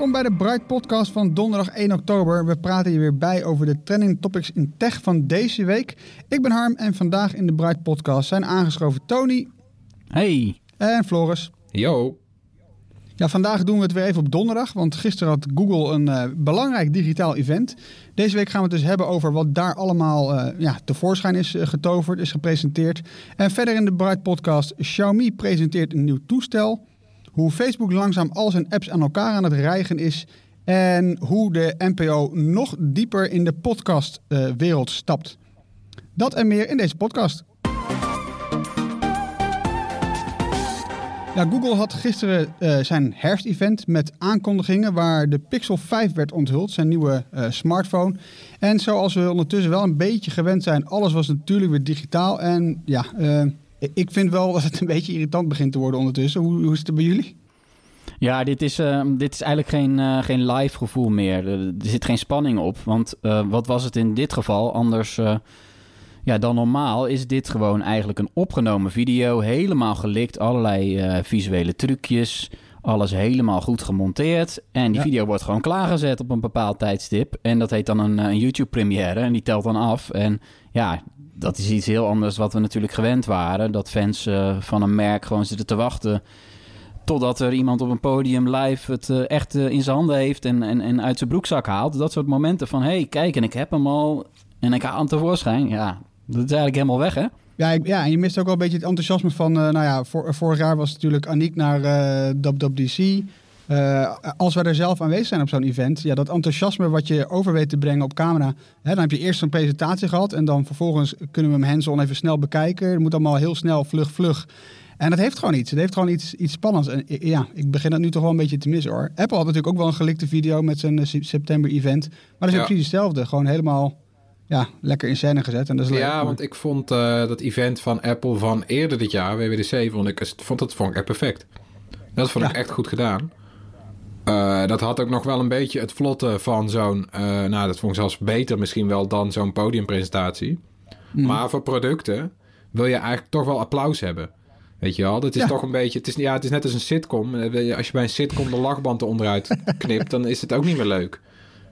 Welkom bij de Bright Podcast van donderdag 1 oktober. We praten hier weer bij over de trending topics in tech van deze week. Ik ben Harm en vandaag in de Bright Podcast zijn aangeschoven Tony Hey. en Floris. Yo. Ja, vandaag doen we het weer even op donderdag, want gisteren had Google een eh, belangrijk digitaal event. Deze week gaan we het dus hebben over wat daar allemaal eh, ja, tevoorschijn is eh, getoverd, is gepresenteerd. En verder in de Bright Podcast, Xiaomi presenteert een nieuw toestel. Hoe Facebook langzaam al zijn apps aan elkaar aan het rijgen is. En hoe de NPO nog dieper in de podcastwereld stapt. Dat en meer in deze podcast. Ja, Google had gisteren eh, zijn herfstevent met aankondigingen waar de Pixel 5 werd onthuld, zijn nieuwe eh, smartphone. En zoals we ondertussen wel een beetje gewend zijn, alles was natuurlijk weer digitaal. En ja, eh, ik vind wel dat het een beetje irritant begint te worden ondertussen. Hoe, hoe is het bij jullie? Ja, dit is, uh, dit is eigenlijk geen, uh, geen live gevoel meer. Er, zit geen spanning op. Want uh, wat was het in dit geval? Anders ja, dan normaal is dit gewoon eigenlijk een opgenomen video. Helemaal gelikt, allerlei visuele trucjes. Alles helemaal goed gemonteerd. En die ja. video wordt gewoon klaargezet op een bepaald tijdstip. En dat heet dan een, een YouTube-première. En die telt dan af. En ja, dat is iets heel anders wat we natuurlijk gewend waren. Dat fans uh, van een merk gewoon zitten te wachten. Totdat er iemand op een podium live het uh, echt uh, in zijn handen heeft en, en, en uit zijn broekzak haalt. Dat soort momenten van: hey, kijk, en ik heb hem al. En ik haal hem tevoorschijn. Ja, dat is eigenlijk helemaal weg, hè? Ja, ja, en je mist ook wel een beetje het enthousiasme van. nou ja, voor, vorig jaar was natuurlijk Aniek naar WWDC. Uh, als wij er zelf aanwezig zijn op zo'n event, ja, dat enthousiasme wat je over weet te brengen op camera, hè, dan heb je eerst een presentatie gehad en dan vervolgens kunnen we hem hands-on even snel bekijken. Het moet allemaal heel snel, vlug, vlug. En dat heeft gewoon iets. Het heeft gewoon iets, iets spannends. En ja, ik begin dat nu toch wel een beetje te missen hoor. Apple had natuurlijk ook wel een gelikte video met zijn september-event. Maar dat is ja. ook precies hetzelfde. Gewoon helemaal ja, lekker in scène gezet. En dat is ja, leuk. want ik vond uh, dat event van Apple van eerder dit jaar, WWDC, vond ik, vond, dat vond ik echt perfect. Dat vond Ja. ik echt goed gedaan. Uh, dat had ook nog wel een beetje het vlotte van zo'n... Uh, nou, dat vond ik zelfs beter misschien wel dan zo'n podiumpresentatie. Mm. Maar voor producten wil je eigenlijk toch wel applaus hebben. Weet je wel? Dat is Ja. toch een beetje... Het is, ja, het is net als een sitcom. Eh, Als je bij een sitcom de lachband onderuit knipt... dan is het ook niet meer leuk.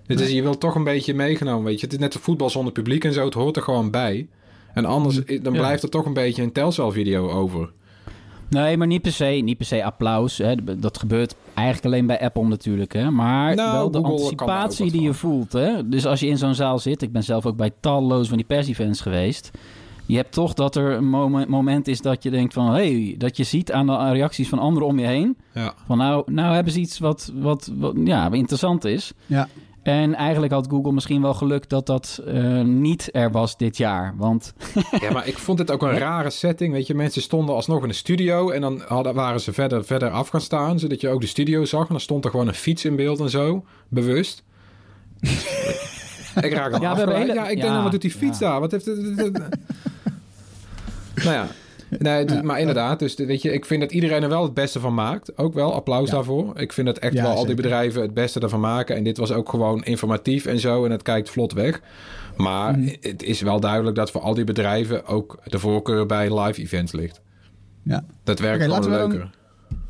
Het is, je wilt toch een beetje meegenomen, weet je. Het is net een voetbal zonder publiek en zo. Het hoort er gewoon bij. En anders dan Ja. blijft er toch een beetje een telcel-video over. Nee, maar niet per se, niet per se applaus. Hè. Dat gebeurt eigenlijk alleen bij Apple natuurlijk. Hè. Maar Nou, wel de Google anticipatie die je van. voelt. Hè. Dus als je in zo'n zaal zit... Ik ben zelf ook bij talloze van die persevents geweest. Je hebt toch dat er een moment, moment is dat je denkt van... Hey, dat je ziet aan de reacties van anderen om je heen. Ja. Van nou, nou hebben ze iets wat, wat, wat ja, interessant is. Ja. En eigenlijk had Google misschien wel geluk dat dat eh, niet er was dit jaar. Want Ja, maar ik vond het ook een rare setting. Weet je, mensen stonden alsnog in de studio en dan hadden, waren ze verder, verder af gaan staan, zodat je ook de studio zag. En dan stond er gewoon een fiets in beeld en zo, bewust. ik raak al Ja, hele- Ja, ik denk ja, dan, wat doet die fiets ja. daar? Wat heeft nou ja. Nee, maar inderdaad, dus weet je, ik vind dat iedereen er wel het beste van maakt. Ook wel, applaus Ja. daarvoor. Ik vind dat echt Ja, wel al die bedrijven het beste ervan maken. En dit was ook gewoon informatief en zo. En het kijkt vlot weg. Maar Mhm. het is wel duidelijk dat voor al die bedrijven ook de voorkeur bij live events ligt. Ja. Dat werkt Oké, gewoon leuker.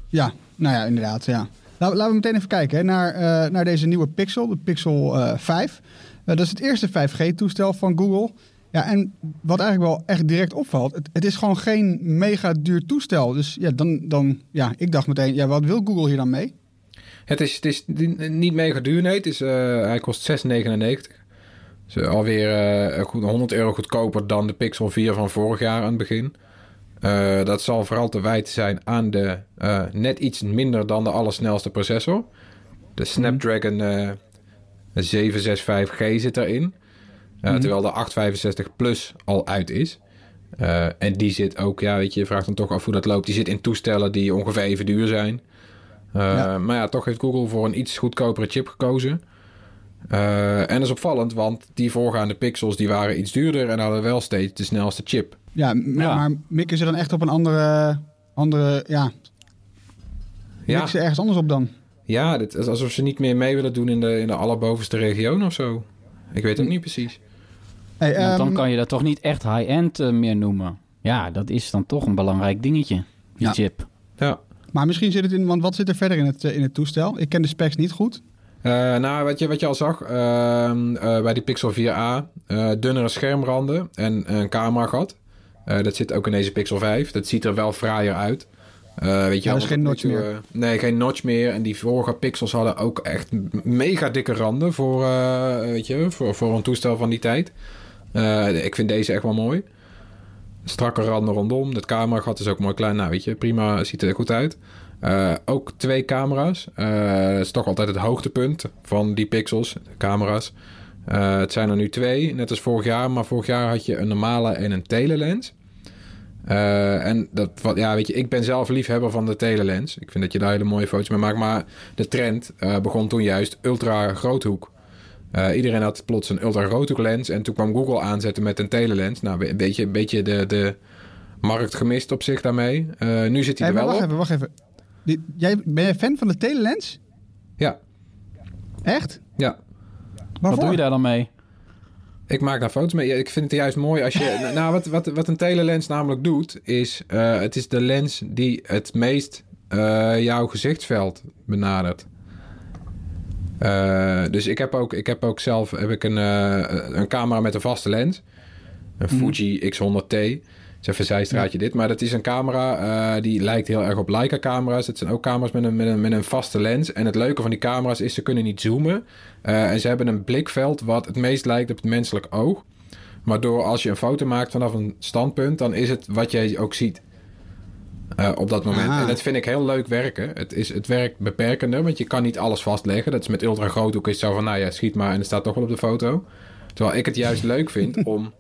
Ja, nou ja, inderdaad. Ja. Laten, we meteen even kijken hè, naar, eh, naar deze nieuwe Pixel, de Pixel eh, 5. Eh, dat is het eerste 5G-toestel van Google. Ja, en wat eigenlijk wel echt direct opvalt, het, het is gewoon geen mega duur toestel. Dus ja, dan, dan, ja, ik dacht meteen, ja, wat wil Google hier dan mee? Het is, het is niet mega duur, nee. Het is, uh, hij kost 6,99. Dus uh, alweer uh, goed, 100 euro goedkoper dan de Pixel 4 van vorig jaar aan het begin. Dat zal vooral te wijten zijn aan de net iets minder dan de allersnelste processor. De Snapdragon 765G zit daarin. Mm. Terwijl de 865 Plus al uit is. en die zit ook, ja, weet je, je vraagt dan toch af hoe dat loopt. Die zit in toestellen die ongeveer even duur zijn. Ja. Maar ja, toch heeft Google voor een iets goedkopere chip gekozen. Uh, en dat is opvallend, want die voorgaande pixels die waren iets duurder en hadden wel steeds de snelste chip. Ja, maar, ja. maar mikken ze dan echt op een andere, andere ja, ja. ze ergens anders op dan? Ja, dit is alsof ze niet meer mee willen doen in de, in de allerbovenste regio of zo. Ik weet ook niet precies. Hey, um, dan kan je dat toch niet echt high-end uh, meer noemen. Ja, dat is dan toch een belangrijk dingetje, die ja. chip. Ja. Maar misschien zit het in, want wat zit er verder in het, in het toestel? Ik ken de specs niet goed. Uh, nou, wat je, wat je al zag uh, uh, bij die Pixel 4a, dunnere schermranden en een camera gat. dat zit ook in deze Pixel 5. Dat ziet er wel fraaier uit. weet je ja, wel, geen notch meer. nee, geen notch meer. En die vorige Pixels hadden ook echt mega dikke randen voor, weet je, voor, voor een toestel van die tijd. Ik vind deze echt wel mooi. Strakke randen rondom. Het cameragat is ook mooi klein. Nou, weet je, prima. Ziet er goed uit. Uh, ook twee camera's. Uh, dat is toch altijd het hoogtepunt van die pixels, camera's. Het zijn er nu twee, net als vorig jaar. Maar vorig jaar had je een normale en een telelens. en dat, wat, ja, weet je, ik ben zelf liefhebber van de telelens. Ik vind dat je daar hele mooie foto's mee maakt. Maar de trend begon toen juist ultra groothoek. Iedereen had plots een ultra groothoek lens. En toen kwam Google aanzetten met een telelens. Nou, een beetje, een beetje de, de markt gemist op zich daarmee. nu zit hij hey, er wel wacht op. Even, wacht even. Jij, ben jij fan van de telelens? Ja. Echt? Ja. Waarvoor? Wat doe je daar dan mee? Ik maak daar foto's mee. Ik vind het juist mooi als je... nou, wat, wat, wat een telelens namelijk doet, is... Uh, het is de lens die het meest uh, jouw gezichtsveld benadert. Uh, dus ik heb ook, ik heb ook zelf heb ik een, een camera met een vaste lens. Een Fuji mm. X100T is even een zijstraatje ja. dit. Maar dat is een camera uh, die lijkt heel erg op Leica-camera's. Het zijn ook camera's met een, met, een, met een vaste lens. En het leuke van die camera's is ze kunnen niet zoomen. En ze hebben een blikveld wat het meest lijkt op het menselijk oog. Waardoor als je een foto maakt vanaf een standpunt, dan is het wat jij ook ziet. Uh, op dat moment. Aha. En dat vind ik heel leuk werken. Het, is, het werkt beperkender, want je kan niet alles vastleggen. Dat is met ultra groothoek is zo van, nou ja, schiet maar en het staat toch wel op de foto. Terwijl ik het juist leuk vind om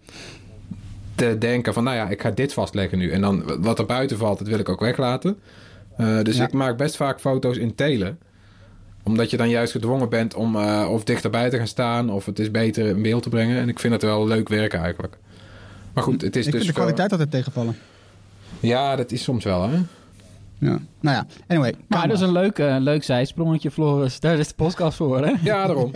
te denken van, nou ja, ik ga dit vastleggen nu. En dan wat er buiten valt, dat wil ik ook weglaten. Uh, dus ja. ik maak best vaak foto's in telen. Omdat je dan juist gedwongen bent om uh, of dichterbij te gaan staan... of het is beter in beeld te brengen. En ik vind het wel leuk werken eigenlijk. Maar goed, het is ik dus... vind de kwaliteit altijd tegenvallen. Ja, dat is soms wel, hè? Ja, nou ja, anyway. Maar dat is een leuk, uh, leuk zijsprongetje, Floris. Daar is de podcast voor, hè? Ja, daarom.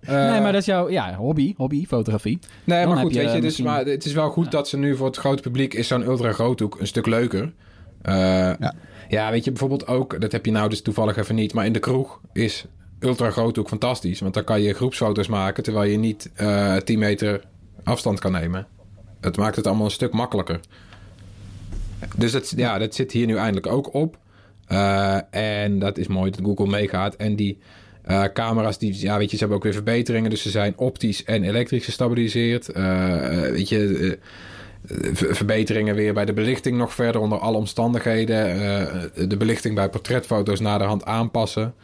Uh, nee, maar dat is jouw ja, hobby, hobby, fotografie. Nee, Dan maar goed, je, weet je, dus, maar het is wel goed ja. dat ze nu voor het grote publiek is zo'n ultra groothoek een stuk leuker. Uh, ja. ja, weet je, bijvoorbeeld ook, dat heb je nou dus toevallig even niet, maar in de kroeg is ultra groothoek fantastisch, want dan kan je groepsfoto's maken terwijl je niet uh, 10 meter afstand kan nemen. Het maakt het allemaal een stuk makkelijker. Dus dat, ja, dat zit hier nu eindelijk ook op. Uh, en dat is mooi dat Google meegaat. En die uh, camera's, die, ja, weet je, ze hebben ook weer verbeteringen. Dus ze zijn optisch en elektrisch gestabiliseerd. Uh, weet je, verbeteringen weer bij de belichting nog verder onder alle omstandigheden. de belichting bij portretfoto's naderhand aanpassen.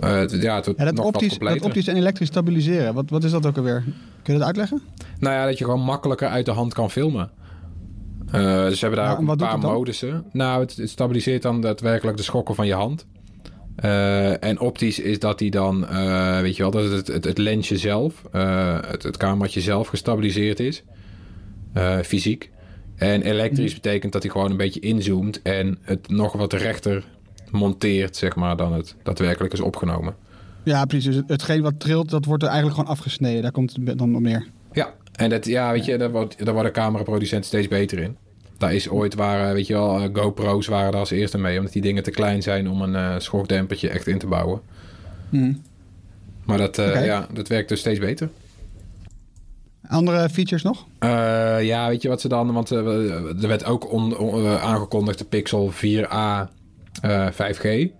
ja, het ja, dat, nog optisch, dat optisch en elektrisch stabiliseren, wat, wat is dat ook alweer? Kun je dat uitleggen? Nou ja, dat je gewoon makkelijker uit de hand kan filmen. Uh, dus ze hebben daar ook een paar modussen. Nou, het, het, stabiliseert dan daadwerkelijk de schokken van je hand. Uh, en optisch is dat hij dan, uh, weet je wel, dat het, het, het lensje zelf, het, het cameraatje zelf gestabiliseerd is. fysiek. En elektrisch betekent dat hij gewoon een beetje inzoomt en het nog wat rechter monteert, zeg maar, dan het daadwerkelijk is opgenomen. Ja, precies. Dus hetgeen wat trilt, dat wordt er eigenlijk gewoon afgesneden. Daar komt het dan op neer. Ja, en dat, ja, weet je, daar, wordt, daar worden cameraproducenten steeds beter in. Daar is ooit, waren, weet je wel, GoPro's waren daar als eerste mee. Omdat die dingen te klein zijn om een uh, schokdempertje echt in te bouwen. Mm. Maar dat, uh, okay. ja, dat werkt dus steeds beter. Andere features nog? Eh, ja, weet je wat ze dan... Want er werd ook on, on, aangekondigd de Pixel 4a 5G.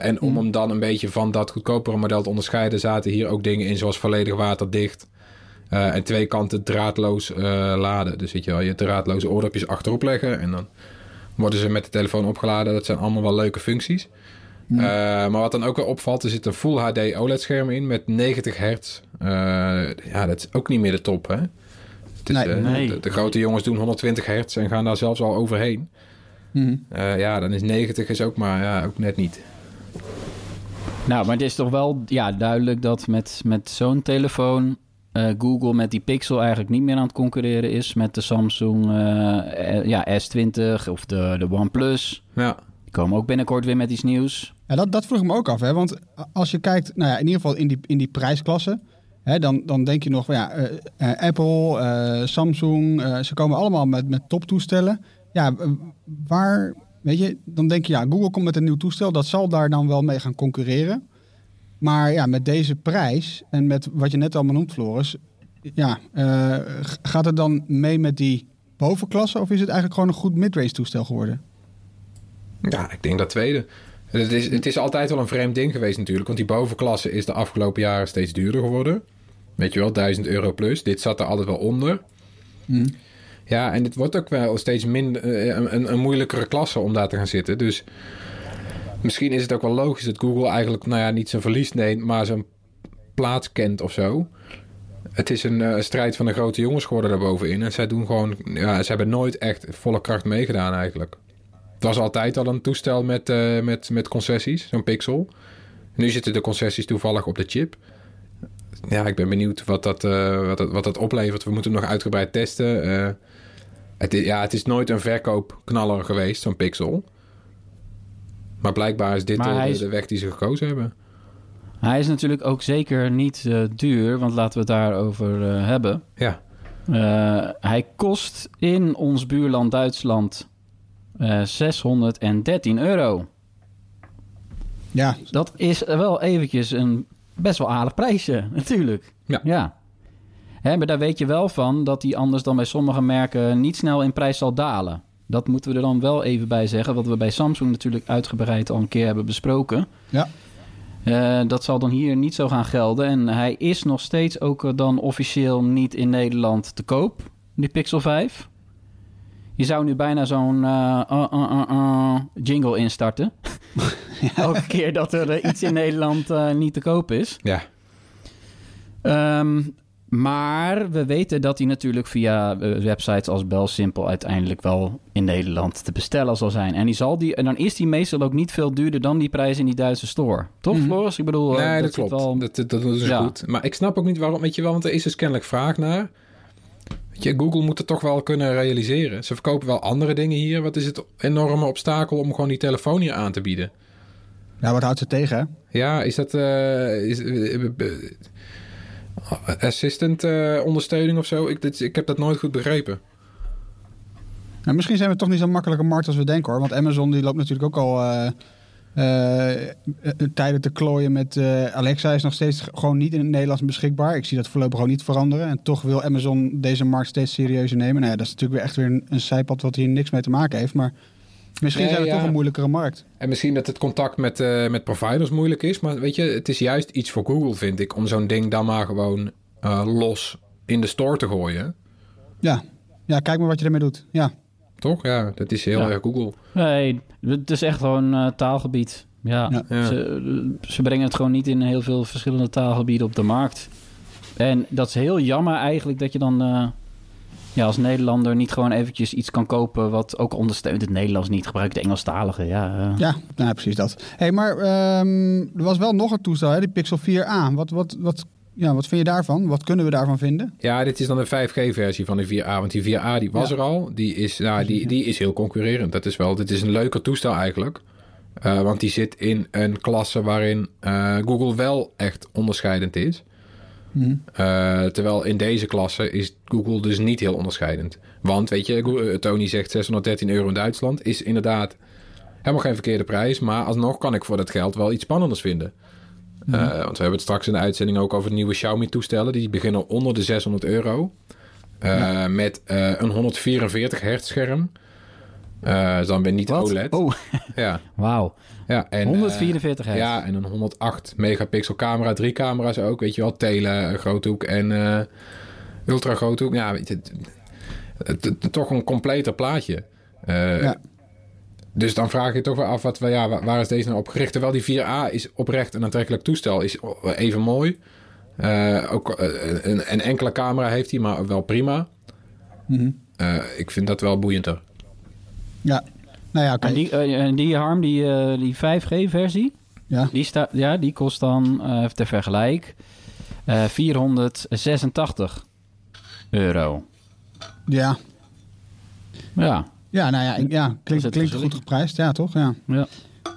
en om hem dan een beetje van dat goedkopere model te onderscheiden... zaten hier ook dingen in zoals volledig waterdicht... en twee kanten draadloos laden. Dus weet je wel, je draadloze oordopjes achterop leggen... en dan worden ze met de telefoon opgeladen. Dat zijn allemaal wel leuke functies. Uh, maar wat dan ook wel opvalt, er zit een Full HD OLED-scherm in met 90 hertz. Uh, ja, dat is ook niet meer de top, hè? Het is, Nee. uh, Nee. De, de grote jongens doen 120 hertz en gaan daar zelfs al overheen. Uh, ja, dan is 90 is ook maar ja, ook net niet. Nou, maar het is toch wel ja, duidelijk dat met, met zo'n telefoon uh, Google met die Pixel eigenlijk niet meer aan het concurreren is met de Samsung uh, ja, S20 of de, de OnePlus. Ja. Die komen ook binnenkort weer met iets nieuws. Ja, dat, dat vroeg ik me ook af. Hè? Want als je kijkt, nou ja, in ieder geval in die, in die prijsklasse... Hè, dan, dan denk je nog van ja, uh, uh, Apple, uh, Samsung, ze komen allemaal met, met toptoestellen. Ja, waar, weet je, dan denk je ja, Google komt met een nieuw toestel. Dat zal daar dan wel mee gaan concurreren. Maar ja, met deze prijs en met wat je net allemaal noemt, Floris... Ja, gaat het dan mee met die bovenklasse of is het eigenlijk gewoon een goed midrange toestel geworden? Ja, ik denk dat tweede. Het is, het is altijd wel een vreemd ding geweest natuurlijk. Want die bovenklasse is de afgelopen jaren steeds duurder geworden. Weet je wel, 1000 euro plus. Dit zat er altijd wel onder. Mm. Ja, en het wordt ook wel steeds minder, een, een, een, moeilijkere klasse om daar te gaan zitten. Dus misschien is het ook wel logisch dat Google eigenlijk, nou ja, niet zijn verlies neemt, maar zijn plaats kent of zo. Het is een uh, strijd van de grote jongens geworden daarbovenin. En zij doen gewoon, ja, ze hebben nooit echt volle kracht meegedaan eigenlijk. Het was altijd al een toestel met, uh, met, met concessies, zo'n Pixel. Nu zitten de concessies toevallig op de chip. Ja, ik ben benieuwd wat dat, uh, wat dat, wat dat oplevert. We moeten hem nog uitgebreid testen. Ja, het is nooit een verkoopknaller geweest, zo'n Pixel. Maar blijkbaar is dit de, is... de, weg die ze gekozen hebben. Hij is natuurlijk ook zeker niet uh, duur, want laten we het daarover hebben. Ja. hij kost in ons buurland Duitsland uh, 613 euro. Ja. Dat is wel eventjes een best wel aardig prijsje, natuurlijk. Ja. ja. Hè, maar daar weet je wel van dat die anders dan bij sommige merken niet snel in prijs zal dalen. Dat moeten we er dan wel even bij zeggen, wat we bij Samsung natuurlijk uitgebreid al een keer hebben besproken. Ja. Uh, dat zal dan hier niet zo gaan gelden. En hij is nog steeds ook dan officieel niet in Nederland te koop, die Pixel 5. Je zou nu bijna zo'n uh, uh, uh, jingle instarten. ja. Elke keer dat er iets in Nederland eh, niet te koop is. Ja. Um, maar we weten dat hij natuurlijk via eh, websites als BelSimpel uiteindelijk wel in Nederland te bestellen zal zijn. En, die zal die, en dan is die meestal ook niet veel duurder dan die prijs in die Duitse store. Toch, mm. Floris? Ik bedoel, nee, dat, dat klopt. Wel... Dat, dat, dat is ja. goed. Maar ik snap ook niet waarom, weet je wel, want er is dus kennelijk vraag naar. Je, Google moet het toch wel kunnen realiseren. Ze verkopen wel andere dingen hier. Wat is het enorme obstakel om gewoon die telefoon hier aan te bieden? Ja, wat houdt ze tegen, hè? Ja, is dat... Uh, is, uh, assistant uh, ondersteuning of zo? Ik, dit, ik heb dat nooit goed begrepen. Nou, misschien zijn we toch niet zo'n makkelijke markt als we denken, hoor. Want Amazon die loopt natuurlijk ook al... tijden te klooien met Alexa is nog steeds gewoon niet in het Nederlands beschikbaar. Ik zie dat voorlopig gewoon niet veranderen. En toch wil Amazon deze markt steeds serieuzer nemen. Nou ja, dat is natuurlijk weer echt weer een, een zijpad wat hier niks mee te maken heeft. Maar misschien nee, zijn we ja. toch een moeilijkere markt. En misschien dat het contact met, uh, met providers moeilijk is. Maar weet je, het is juist iets voor Google, vind ik, om zo'n ding dan maar gewoon uh, los in de store te gooien. Ja. ja, kijk maar wat je ermee doet. Ja. Toch? Ja, dat is heel ja. erg Google. Nee, het is echt gewoon uh, taalgebied. Ja, ja. Ze, ze, brengen het gewoon niet in heel veel verschillende taalgebieden op de markt. En dat is heel jammer eigenlijk dat je dan uh, ja, als Nederlander niet gewoon eventjes iets kan kopen... wat ook ondersteunt het Nederlands niet, gebruikt de Engelstalige. Ja, uh. ja nou, precies dat. hey, maar um, er was wel nog een toestel, hè, die Pixel 4a. Wat, wat, wat, ja, wat vind je daarvan? Wat kunnen we daarvan vinden? Ja, dit is dan een 5G-versie van de 4a. Want die 4a die was ja. er al. Die is, nou, die, die is heel concurrerend. Dat is wel, dit is een leuker toestel eigenlijk. Uh, want die zit in een klasse waarin uh, Google wel echt onderscheidend is. Uh, terwijl in deze klasse is Google dus niet heel onderscheidend. Want, weet je, Tony zegt 613 euro in Duitsland. Is inderdaad helemaal geen verkeerde prijs. Maar alsnog kan ik voor dat geld wel iets spannenders vinden. Eh, want we hebben het straks in de uitzending ook over nieuwe Xiaomi-toestellen. Die beginnen onder de 600 euro. Eh, Met eh, een 144 hertz scherm. Is dan weer niet Wat? OLED. Oh, Ja, wauw. ja, en, 144 eh. Ja, en een 108 megapixel camera. Drie camera's ook, weet je wel. Tele, eh, groothoek en eh, ultra groothoek. Ja, weet je, het- het- het- toch een completer plaatje. Ja. Dus dan vraag je je toch wel af, wat, ja, waar, is deze nou op gericht? Terwijl die 4A is oprecht een aantrekkelijk toestel. Is even mooi. Ook een, een enkele camera heeft hij, maar wel prima. Mhm. Eh, ik vind dat wel boeiender. Ja. Nou ja. En die, eh, en die Harm, die, eh, die 5G-versie, Ja. die, staat, ja, die kost dan, even ter vergelijk, eh 486 euro. Ja. Ja, Ja, nou ja, ja klinkt, klinkt goed geprijsd. Ja, toch? Ja. ja.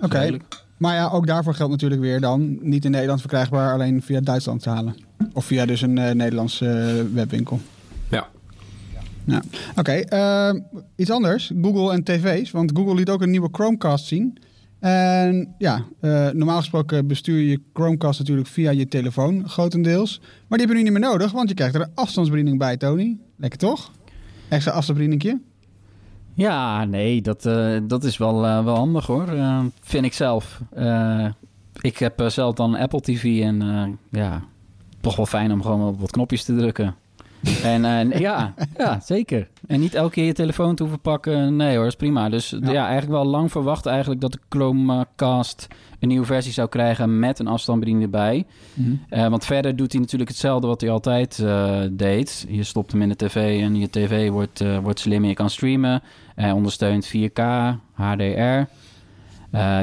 Oké. Maar ja, ook daarvoor geldt natuurlijk weer dan niet in Nederland verkrijgbaar, alleen via Duitsland te halen. Of via dus een Nederlandse webwinkel. Ja. Ja. Oké, eh, iets anders. Google en tv's. Want Google liet ook een nieuwe Chromecast zien. En ja, eh, normaal gesproken bestuur je Chromecast natuurlijk via je telefoon, grotendeels. Maar die heb je nu niet meer nodig, want je krijgt er een afstandsbediening bij, Tony. Lekker toch? Extra afstandsbedieningje. Ja, nee, dat, eh, dat is wel, eh, wel handig hoor. Vind ik zelf. Eh, ik heb zelf dan Apple TV en eh, ja, toch wel fijn om gewoon op wat knopjes te drukken. En eh, ja, ja, zeker. En niet elke keer je telefoon te hoeven pakken. Nee hoor, is prima. Dus ja, eigenlijk wel lang verwacht eigenlijk dat de Chromecast een nieuwe versie zou krijgen met een afstandsbediening erbij. Eh, want verder doet hij natuurlijk hetzelfde wat hij altijd eh, deed. Je stopt hem in de tv en je tv wordt, eh, wordt slim en je kan streamen. Hij ondersteunt 4K, HDR.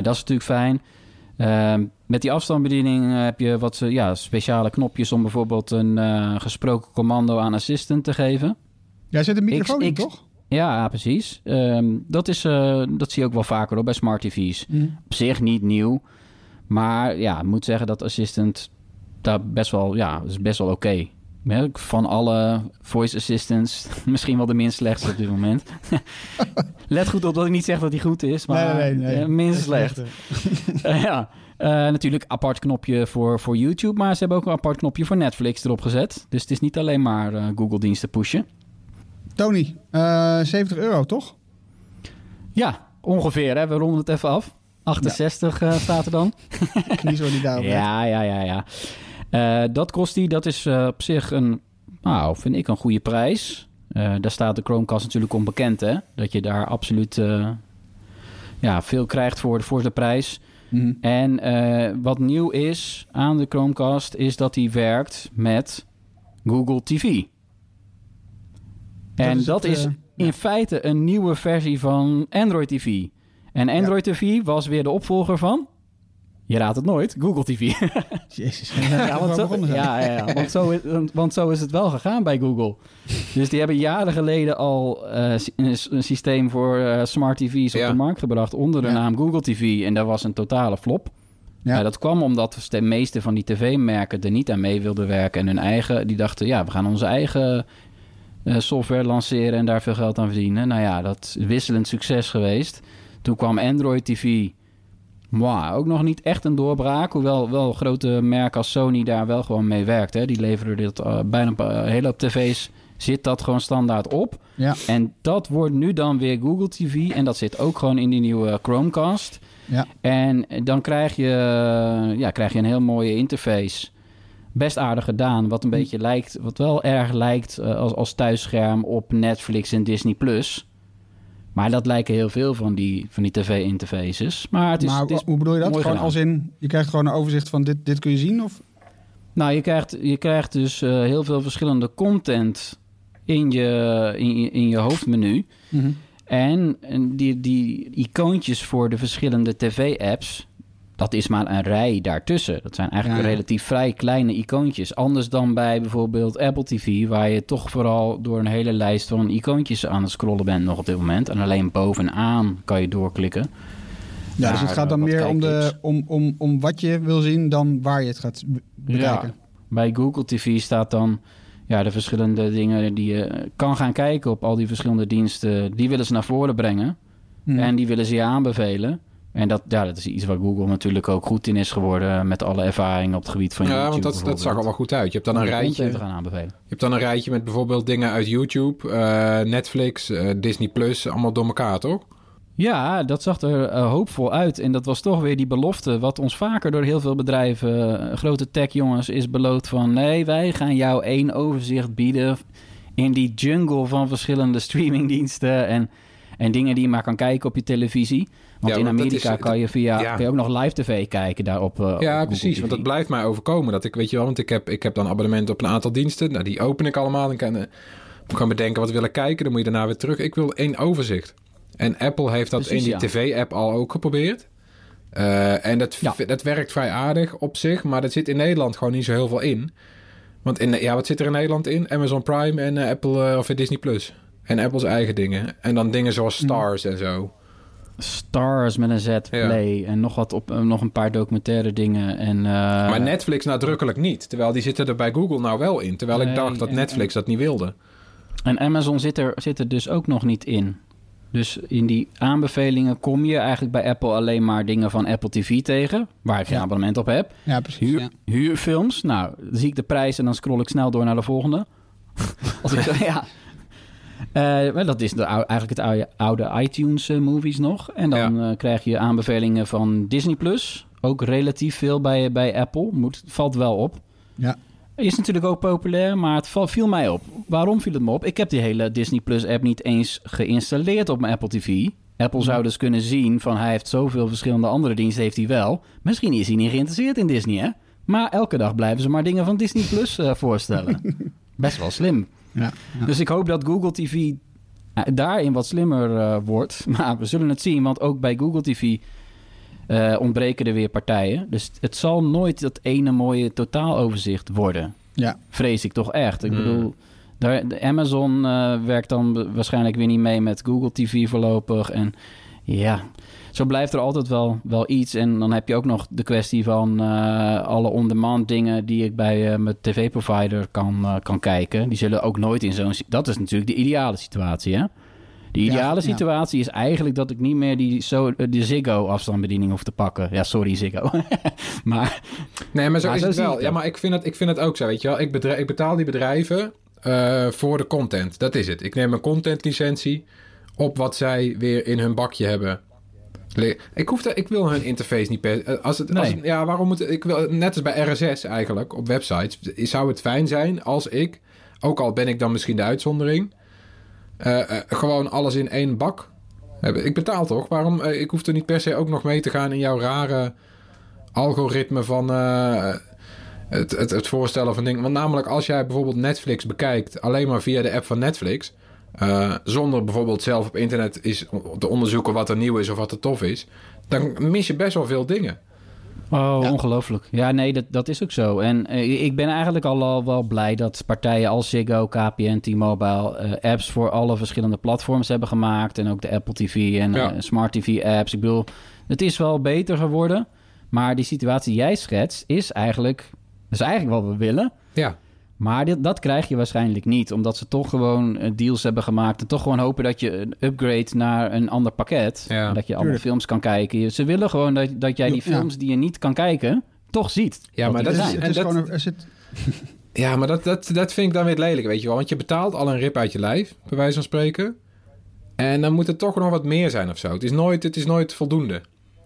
Dat is natuurlijk fijn. Met die afstandsbediening eh, heb je wat eh, ja, speciale knopjes om bijvoorbeeld een eh, gesproken commando aan Assistant te geven. Jij zet een microfoon in, toch? Ja, precies. Ehm, dat, is, dat zie je ook wel vaker hoor, bij smart TV's. Op zich niet nieuw. Maar ja, ik moet zeggen dat Assistant daar best wel, ja, is best wel oké. Ja, Van alle voice assistants, misschien wel de minst slechtste op dit moment. Let goed op dat ik niet zeg dat hij goed is, maar nee, nee, nee. minst slecht. Ja, natuurlijk apart knopje voor, voor YouTube, maar ze hebben ook een apart knopje voor Netflix erop gezet. Dus het is niet alleen maar eh, Google-diensten pushen. Tony, eh 70 euro, toch? Ja, ongeveer. Hè? We ronden het even af. 68 eh, staat er dan. Niet zo die daarop. Ja, ja, ja, ja. Eh, dat kost die. Dat is eh, op zich een, nou, vind ik een goede prijs. Eh, daar staat de Chromecast natuurlijk onbekend, hè. Dat je daar absoluut eh, ja, veel krijgt voor, voor de prijs. Mhm. En eh, wat nieuw is aan de Chromecast... is dat die werkt met Google TV. En is dat het, is eh, in feite een nieuwe versie van Android TV. En Android TV was weer de opvolger van... Je raadt het nooit, Google TV. Jezus. ja, want zo, ja, ja, ja. Want, zo is, want zo is het wel gegaan bij Google. Dus die hebben jaren geleden al eh, een, systeem voor eh, smart TV's op Ja. de markt gebracht onder de Ja. naam Google TV. En dat was een totale flop. Ja. Ja. dat kwam omdat de meeste van die tv-merken er niet aan mee wilden werken. En hun eigen, die dachten, ja, we gaan onze eigen eh, software lanceren en daar veel geld aan verdienen. Nou ja, dat is wisselend succes geweest. Toen kwam Android TV. Mwah, ook nog niet echt een doorbraak. Hoewel wel grote merken als Sony daar wel gewoon mee werkt. Hè. Die leveren dit eh, bijna op een hele hoop tv's. Zit dat gewoon standaard op. Ja. En dat wordt nu dan weer Google TV. En dat zit ook gewoon in die nieuwe Chromecast. Ja. En dan krijg je, ja, krijg je een heel mooie interface. Best aardig gedaan. Wat een beetje lijkt, wat wel erg lijkt eh, als, als thuisscherm op Netflix en Disney Plus. Maar dat lijken heel veel van die, van die tv-interfaces. Maar het is, maar het is hoe bedoel je dat? Gewoon gedaan. als in, je krijgt gewoon een overzicht van dit, dit kun je zien? Of? Nou, je krijgt, je krijgt dus eh, heel veel verschillende content in je, in, je- in je hoofdmenu. En, en die, die icoontjes voor de verschillende tv-apps, dat is maar een rij daartussen. Dat zijn eigenlijk Ja, ja. relatief vrij kleine icoontjes. Anders dan bij bijvoorbeeld Apple TV, waar je toch vooral door een hele lijst van icoontjes aan het scrollen bent nog op dit moment. En alleen bovenaan kan je doorklikken. Ja, dus het gaat dan meer om, de, om, om, om wat je wil zien dan waar je het gaat be- bekijken. Ja, bij Google TV staat dan ja, de verschillende dingen die je kan gaan kijken op al die verschillende diensten. Die willen ze naar voren brengen. Mhm. En die willen ze je aanbevelen. En dat, ja, dat is iets waar Google natuurlijk ook goed in is geworden... met alle ervaring op het gebied van Ja, YouTube want dat, dat zag wel goed uit. Je hebt dan een rijtje... Je hebt dan een rijtje met bijvoorbeeld dingen uit YouTube, eh, Netflix, eh, Disney Plus, allemaal door elkaar, toch? Ja, dat zag er eh, hoopvol uit. En dat was toch weer die belofte... wat ons vaker door heel veel bedrijven... grote tech-jongens is beloofd van... nee, wij gaan jou één overzicht bieden... in die jungle van verschillende streamingdiensten... en, en dingen die je maar kan kijken op je televisie. Want Ja, in Amerika is- kan je via ja. kan je ook nog live tv kijken daarop. eh, ja, precies. TV. Want dat blijft mij overkomen. Dat ik, weet je wel, want ik heb, ik heb dan abonnement op een aantal diensten. Nou, die open ik allemaal. En kan, eh, ik kan bedenken wat wil ik kijken. Dan moet je daarna weer terug. Ik wil één overzicht. En Apple heeft dat Precies, in die ja. tv-app al ook geprobeerd. Eh, en dat, dat werkt vrij aardig op zich. Maar dat zit in Nederland gewoon niet zo heel veel in. Want in, ja, wat zit er in Nederland in? Amazon Prime en Apple of Disney Plus. En Apple's eigen dingen. En dan dingen zoals Stars en zo. Stars met een Z, Play en nog, wat op, eh, nog een paar documentaire dingen. En, eh, Maar Netflix nadrukkelijk niet. Terwijl die zitten er bij Google nou wel in. Terwijl ik dacht dat en- Netflix dat niet wilde. En Amazon zit er, zit er dus ook nog niet in. Dus in die aanbevelingen kom je eigenlijk bij Apple alleen maar dingen van Apple TV tegen, waar ik geen Ja. abonnement op heb. Ja, precies. Huur, Ja. Huurfilms, nou, dan zie ik de prijs en dan scroll ik snel door naar de volgende. Als ik zo, ja. Maar dat is de, eigenlijk het oude, oude iTunes eh, movies nog. En dan eh, krijg je aanbevelingen van Disney Plus. Ook relatief veel bij, bij Apple. Moet, valt wel op. Ja. Is natuurlijk ook populair, maar het val- viel mij op. Waarom viel het me op? Ik heb die hele Disney Plus app niet eens geïnstalleerd op mijn Apple TV. Apple zou dus kunnen zien van hij heeft zoveel verschillende andere diensten, heeft hij wel. Misschien is hij niet geïnteresseerd in Disney, hè? Maar elke dag blijven ze maar dingen van Disney Plus voorstellen. Best wel slim. Ja. Ja. Dus ik hoop dat Google TV eh, daarin wat slimmer eh, wordt. Maar we zullen het zien, want ook bij Google TV eh, ontbreken er weer partijen. Dus het zal nooit dat ene mooie totaaloverzicht worden. Ja. Vrees ik toch echt. Ik Hmm. bedoel, daar, de Amazon eh, werkt dan waarschijnlijk weer niet mee met Google TV voorlopig. En ja, zo blijft er altijd wel, wel iets. En dan heb je ook nog de kwestie van eh, alle on-demand dingen die ik bij eh, mijn tv-provider kan, eh, kan kijken. Die zullen ook nooit in zo'n... Dat is natuurlijk de ideale situatie, hè? De ideale ja. situatie is eigenlijk dat ik niet meer die, zo, de Ziggo-afstandsbediening hoef te pakken. Ja, sorry Ziggo. maar Nee, maar zo Maar is zo het wel. het Ja, maar ik vind het, ik vind het ook zo, weet je wel. Ik, bedrijf, ik betaal die bedrijven voor de content. Dat is het. Ik neem een contentlicentie op wat zij weer in hun bakje hebben. Ik, hoef ik wil hun interface niet per... eh, Als het, als het- ja, waarom moet... Ik wil, net als bij RSS eigenlijk, op websites... Zou het fijn zijn als ik... Ook al ben ik dan misschien de uitzondering... eh, eh, gewoon alles in één bak heb. Ik betaal toch? Waarom? ik hoef er niet per se ook nog mee te gaan in jouw rare algoritme van het, het, het voorstellen van dingen. Want namelijk als jij bijvoorbeeld Netflix bekijkt alleen maar via de app van Netflix, eh, zonder bijvoorbeeld zelf op internet is te onderzoeken wat er nieuw is of wat er tof is, dan mis je best wel veel dingen. Oh, Ja. ongelooflijk. Ja, nee, dat, dat is ook zo. En eh, ik ben eigenlijk al, al wel blij dat partijen als Ziggo, KPN, T-Mobile... eh, apps voor alle verschillende platforms hebben gemaakt. En ook de Apple TV en Ja. eh, Smart TV-apps. Ik bedoel, het is wel beter geworden. Maar die situatie die jij schetst is eigenlijk... is eigenlijk wat we willen. Ja, Maar dit, dat krijg je waarschijnlijk niet. Omdat ze toch gewoon eh, deals hebben gemaakt. En toch gewoon hopen dat je een upgrade naar een ander pakket. Ja. En dat je allemaal Tuurlijk. films kan kijken. Ze willen gewoon dat, dat jij die Ja. films die je niet kan kijken, toch ziet. Ja, maar dat is-. Het is dat- gewoon een- er zit, ja maar dat, dat, dat vind ik dan weer lelijk, weet je wel. Want je betaalt al een rip uit je lijf, bij wijze van spreken. En dan moet er toch nog wat meer zijn of zo. Het is nooit, het is nooit voldoende.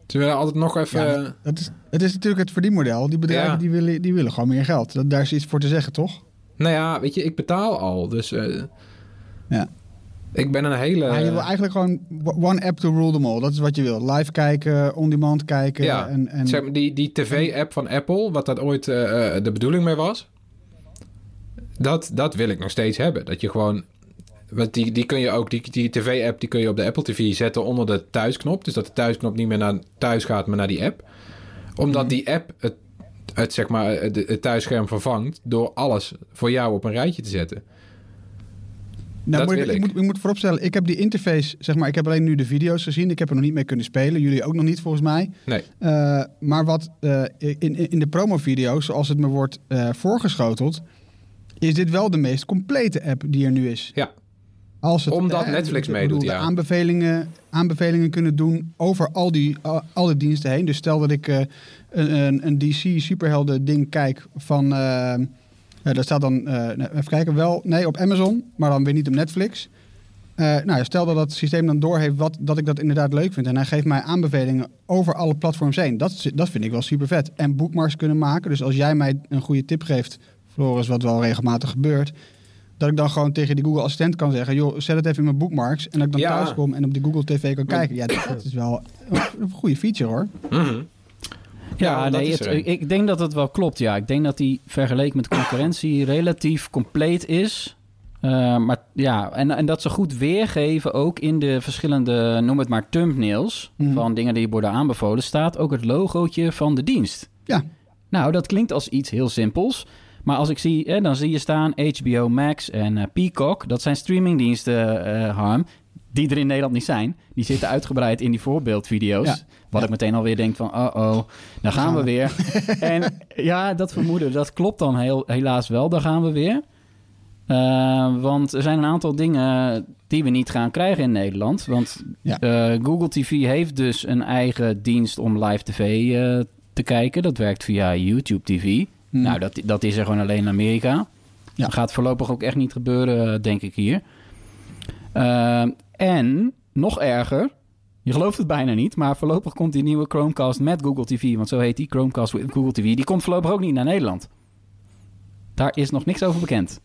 Ze willen altijd nog even... Ja, dat is, het is natuurlijk het verdienmodel. Die bedrijven Ja. die, willen, die willen gewoon meer geld. Dat, daar is iets voor te zeggen, toch? Nou ja, weet je, ik betaal al. Dus eh, Ja. ik ben een hele... Je wil eigenlijk gewoon one app to rule them all. Dat is wat je wil. Live kijken, on-demand kijken. ja, En, en, zeg maar, die, die tv-app van Apple, wat dat ooit eh, eh, de bedoeling mee was... Dat, dat wil ik nog steeds hebben. Dat je gewoon... Want die, die kun je ook, die, die tv-app, die kun je op de Apple TV zetten onder de thuisknop. Dus dat de thuisknop niet meer naar thuis gaat, maar naar die app. Omdat die app het, het, zeg maar, het, het thuisscherm vervangt door alles voor jou op een rijtje te zetten. nou, wil ik. ik. Moet, ik moet vooropstellen, ik heb die interface, zeg maar, ik heb alleen nu de video's gezien. Ik heb er nog niet mee kunnen spelen. Jullie ook nog niet, volgens mij. Nee. Eh, maar wat eh, in, in, in de promo-video's, zoals het me wordt eh, voorgeschoteld, is dit wel de meest complete app die er nu is. Ja. Als het, Omdat eh, Netflix meedoet, bedoel, de ja. Aanbevelingen, aanbevelingen kunnen doen over al die, al, al die diensten heen. Dus stel dat ik eh, een, een, DC superhelden ding kijk van... eh eh, daar staat dan, eh, even kijken, wel, nee, op Amazon, maar dan weer niet op Netflix. Nou, stel dat het systeem dan doorheeft wat, dat ik dat inderdaad leuk vind. En hij geeft mij aanbevelingen over alle platforms heen. Dat, dat vind ik wel super vet. En bookmarks kunnen maken. Dus als jij mij een goede tip geeft, Floris, wat wel regelmatig gebeurt. Dat ik dan gewoon tegen die Google Assistent kan zeggen: joh, zet het even in mijn bookmarks. En dat ik dan Ja. thuis kom en op de Google TV kan kijken. Ja, dat, dat is wel een goede feature hoor. Mhm. Ja, nee, het- ik denk dat het wel klopt. Ja, ik denk dat die vergeleken met concurrentie relatief compleet is. Eh, maar ja, en, en dat ze goed weergeven ook in de verschillende, noem het maar, thumbnails Mhm. van dingen die worden aanbevolen, staat ook het logootje van de dienst. Ja. Nou, dat klinkt als iets heel simpels. Maar als ik zie, dan zie je staan HBO Max en eh, Peacock. Dat zijn streamingdiensten, eh Harm, die er in Nederland niet zijn. Die zitten uitgebreid in die voorbeeldvideo's. Ja. Wat Ja. ik meteen alweer denk van, oh oh, daar gaan we we. weer. en ja, dat vermoeden, dat klopt dan heel, helaas wel. Daar gaan we weer. Eh, want er zijn een aantal dingen die we niet gaan krijgen in Nederland. Want Ja. Google TV heeft dus een eigen dienst om live tv te kijken. Dat werkt via YouTube TV. Hmm. Nou, dat, dat is er gewoon alleen in Amerika. Ja. Dat gaat voorlopig ook echt niet gebeuren, eh, denk ik hier. Eh, en, nog erger, je gelooft het bijna niet, maar voorlopig komt die nieuwe Chromecast met Google TV, want zo heet die, Chromecast with Google TV, die komt voorlopig ook niet naar Nederland. Daar is nog niks over bekend.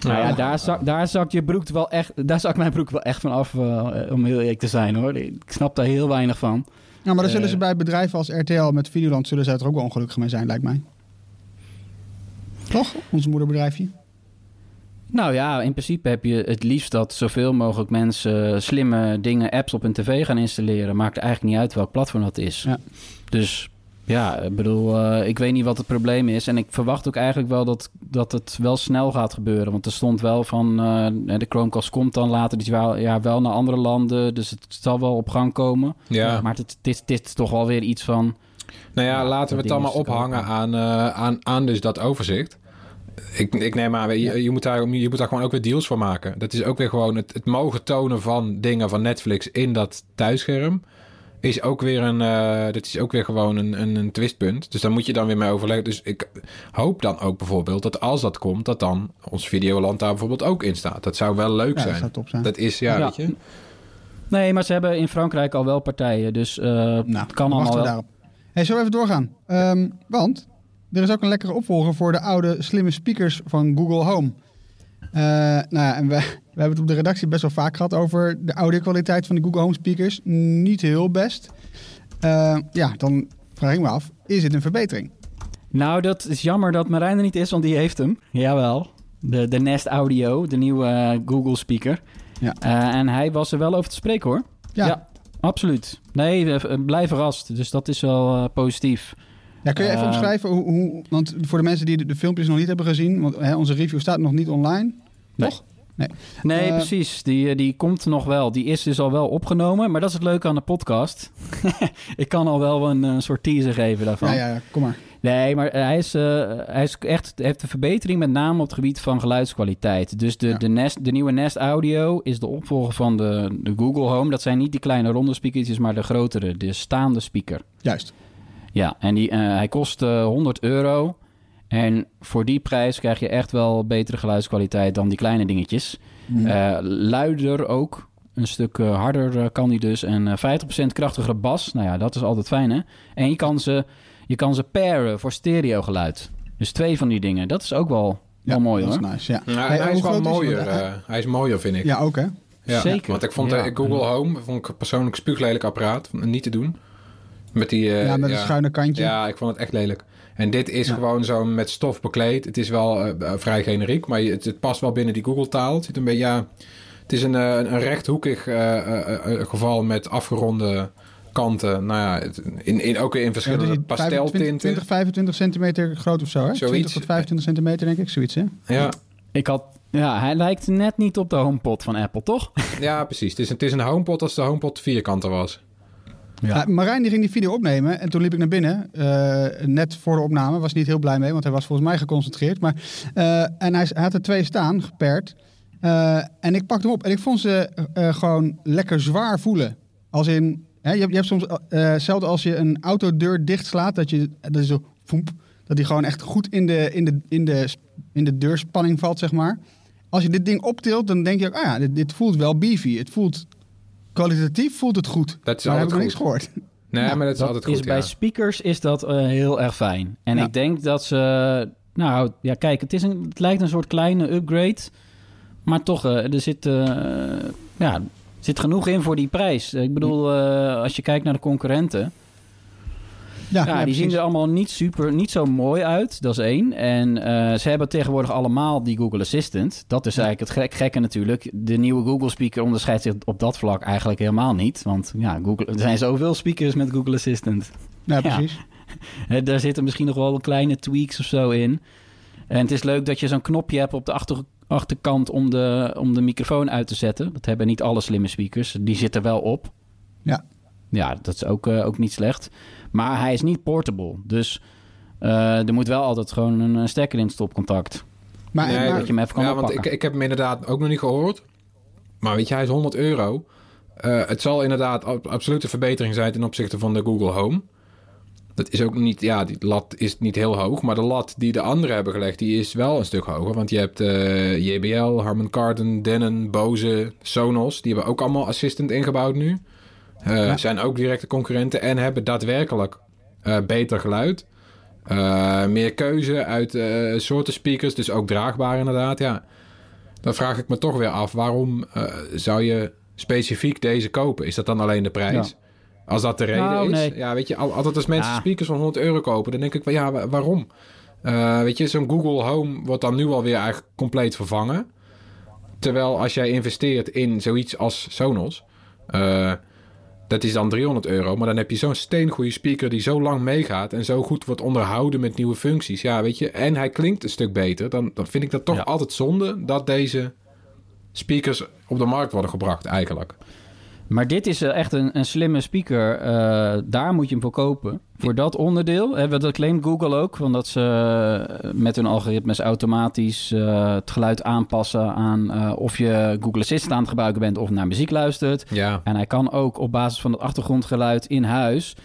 Nou ja, daar, zak, daar zakt je broek wel echt, daar zakt mijn broek wel echt van af, eh, om heel eerlijk te zijn hoor. Ik snap daar heel weinig van. Ja, maar dan zullen ze bij bedrijven als RTL met Videoland zullen ze er ook wel ongelukkig mee zijn, lijkt mij. Toch? Ons moederbedrijfje. Nou ja, in principe heb je het liefst dat zoveel mogelijk mensen slimme dingen, apps op hun tv gaan installeren. Maakt eigenlijk niet uit welk platform dat is. Ja. Dus ja, ik bedoel, eh, ik weet niet wat het probleem is. En ik verwacht ook eigenlijk wel dat, dat het wel snel gaat gebeuren. Want er stond wel van, eh, de Chromecast komt dan later dit jaar ja, wel naar andere landen. Dus het zal wel op gang komen. Ja. Maar het, het, is, toch wel weer iets van... Nou ja, Ja, laten we het allemaal is natuurlijk ophangen aan, eh, aan, aan dus dat overzicht. Ik, ik neem aan, je, je, moet daar, je moet daar gewoon ook weer deals voor maken. Dat is ook weer gewoon het, het mogen tonen van dingen van Netflix in dat thuisscherm. Is ook weer een, eh dit is ook weer gewoon een, een, een twistpunt. Dus daar moet je dan weer mee overleggen. Dus ik hoop dan ook bijvoorbeeld dat als dat komt, dat dan ons Videoland daar bijvoorbeeld ook in staat. Dat zou wel leuk Ja, dat zijn. zou top zijn. Dat is, ja, Ja. weet je. Nee, maar ze hebben in Frankrijk al wel partijen. Dus eh Nou, het kan allemaal wel. daarop. Hey, zullen we even doorgaan? Ehm, want er is ook een lekkere opvolger voor de oude slimme speakers van Google Home. Eh, nou ja, en we, we hebben het op de redactie best wel vaak gehad over de audiokwaliteit van de Google Home speakers. Niet heel best. Eh, ja, dan vraag ik me af, is dit een verbetering? Nou, dat is jammer dat Marijn er niet is, want die heeft hem. Jawel. De, de Nest Audio, de nieuwe eh, Google speaker. Ja. En hij was er wel over te spreken hoor. Ja, Ja. Absoluut. Nee, blijf verrast. Dus dat is wel positief. Ja, kun je even Eh, omschrijven hoe, hoe... Want voor de mensen die de, de filmpjes nog niet hebben gezien... want hè, onze review staat nog niet online. Nee. Toch? Nee, Eh, precies. Die, eh, die komt nog wel. Die is dus al wel opgenomen. Maar dat is het leuke aan de podcast. ik kan al wel een, eh, soort teaser geven daarvan. Ja, ja, ja, kom maar. Nee, maar hij is, hij is echt, heeft een verbetering met name op het gebied van geluidskwaliteit. Dus de, Ja. de, Nest, de nieuwe Nest Audio is de opvolger van de, de Google Home. Dat zijn niet die kleine ronde speakertjes, maar de grotere, de staande speaker. Juist. Ja, en die, eh, hij kost eh, 100 euro. En voor die prijs krijg je echt wel betere geluidskwaliteit dan die kleine dingetjes. Mhm. Eh, luider ook. Een stuk eh, harder eh, kan die dus. En eh 50% krachtigere bas. Nou ja, dat is altijd fijn hè. En je kan ze, je kan ze pairen voor stereo geluid. Dus twee van die dingen. Dat is ook wel, wel mooi dat hoor. is nice, ja. Nou, Hey, hij is wel mooier. Eh, eh, hij is mooier, vind ik. ja, ook hè? Ja, Zeker. Want ik vond Ja. de Google Home vond ik persoonlijk een spuuglelijk apparaat. Niet te doen. Met die... eh, ja, met een schuine kantje. Ja, ik vond het echt lelijk. En dit is Ja. gewoon zo met stof bekleed. Het is wel eh, eh, vrij generiek, maar het, het past wel binnen die Google-taal. Het zit een beetje, ja... Het is een, eh, een rechthoekig eh, eh, eh, geval met afgeronde kanten. Nou ja, het- in, in, ook in Ja, verschillende dus 25, pasteltinten. 20, 25 centimeter groot of zo, hè? Zoiets. 20 tot 25 centimeter, denk ik. Zoiets, hè? Ja, Ik had, ja, hij lijkt net niet op de HomePod van Apple, toch? ja, precies. Het is, een- het is een HomePod als de HomePod vierkanter was. Ja. Marijn die ging die video opnemen en toen liep ik naar binnen. eh, net voor de opname. Was niet heel blij mee, want hij was volgens mij geconcentreerd. Maar, eh, en hij, had er twee staan, gepaard. Eh, en ik pakte hem op en ik vond ze eh, gewoon lekker zwaar voelen. Als in, hè, je, hebt, je hebt soms, eh hetzelfde als je een autodeur dichtslaat, dat je, dat is zo, voemp, dat die gewoon echt goed in de, in, de, in, de, in de deurspanning valt, zeg maar. Als je dit ding optilt, dan denk je ah ja, dit, dit voelt wel beefy. Het voelt, kwalitatief voelt het goed. Dat is maar heb ik altijd nog goed. niks gehoord. Nee, Ja, maar dat is Dat altijd is goed, bij speakers is dat eh, heel erg fijn. En Ja. ik denk dat ze... Nou, ja, kijk, het, is een, het lijkt een soort kleine upgrade. Maar toch, eh, er zit, eh, ja, zit genoeg in voor die prijs. Ik bedoel, eh, als je kijkt naar de concurrenten... Ja, Ja, die zien er allemaal niet super, niet zo mooi uit. Dat is één. En eh, ze hebben tegenwoordig allemaal die Google Assistant. Dat is eigenlijk het gek, gekke natuurlijk. De nieuwe Google Speaker onderscheidt zich op dat vlak eigenlijk helemaal niet. Want ja, Google, er zijn zoveel speakers met Google Assistant. Ja, precies. Daar zitten misschien nog wel kleine tweaks of zo in. En het is leuk dat je zo'n knopje hebt op de achter, achterkant om de, om de microfoon uit te zetten. Dat hebben niet alle slimme speakers. Die zitten wel op. Ja. Ja, dat is ook, eh, ook niet slecht. Maar hij is niet portable. Dus eh, er moet wel altijd gewoon een, eh, stekker in het stopcontact. Maar, Nee, maar- dat je hem even kan ja, want ik, ik heb hem inderdaad ook nog niet gehoord. Maar weet je, hij is 100 euro. Eh, het zal inderdaad ab- absoluut een verbetering zijn ten opzichte van de Google Home. Dat is ook niet, ja, die lat is niet heel hoog. Maar de lat die de anderen hebben gelegd, die is wel een stuk hoger. Want je hebt eh, JBL, Harman Kardon, Denon, Bose, Sonos. Die hebben ook allemaal Assistant ingebouwd nu. Eh, Zijn ook directe concurrenten en hebben daadwerkelijk eh, beter geluid. Eh, meer keuze uit soorten speakers, dus ook draagbaar inderdaad. Ja, dan vraag ik me toch weer af, waarom zou je specifiek deze kopen? Is dat dan alleen de prijs? Als dat de reden Nou, is? nee. Ja, weet je, al- altijd als mensen Ja. speakers van 100 euro kopen, dan denk ik van ja, wa- waarom? Weet je, zo'n Google Home wordt dan nu alweer eigenlijk compleet vervangen. Terwijl als jij investeert in zoiets als Sonos, dat is dan 300 euro. Maar dan heb je zo'n steengoede speaker die zo lang meegaat en zo goed wordt onderhouden met nieuwe functies. Ja, weet je, en hij klinkt een stuk beter. Dan, dan vind ik dat toch Ja. altijd zonde dat deze speakers op de markt worden gebracht eigenlijk. Maar dit is eh, echt een, een slimme speaker. Eh, daar moet je hem voor kopen. Voor dat onderdeel. Dat claimt Google ook. Want dat ze eh, met hun algoritmes automatisch het geluid aanpassen aan of je Google Assistant aan het gebruiken bent of naar muziek luistert. Ja, En hij kan ook op basis van het achtergrondgeluid in huis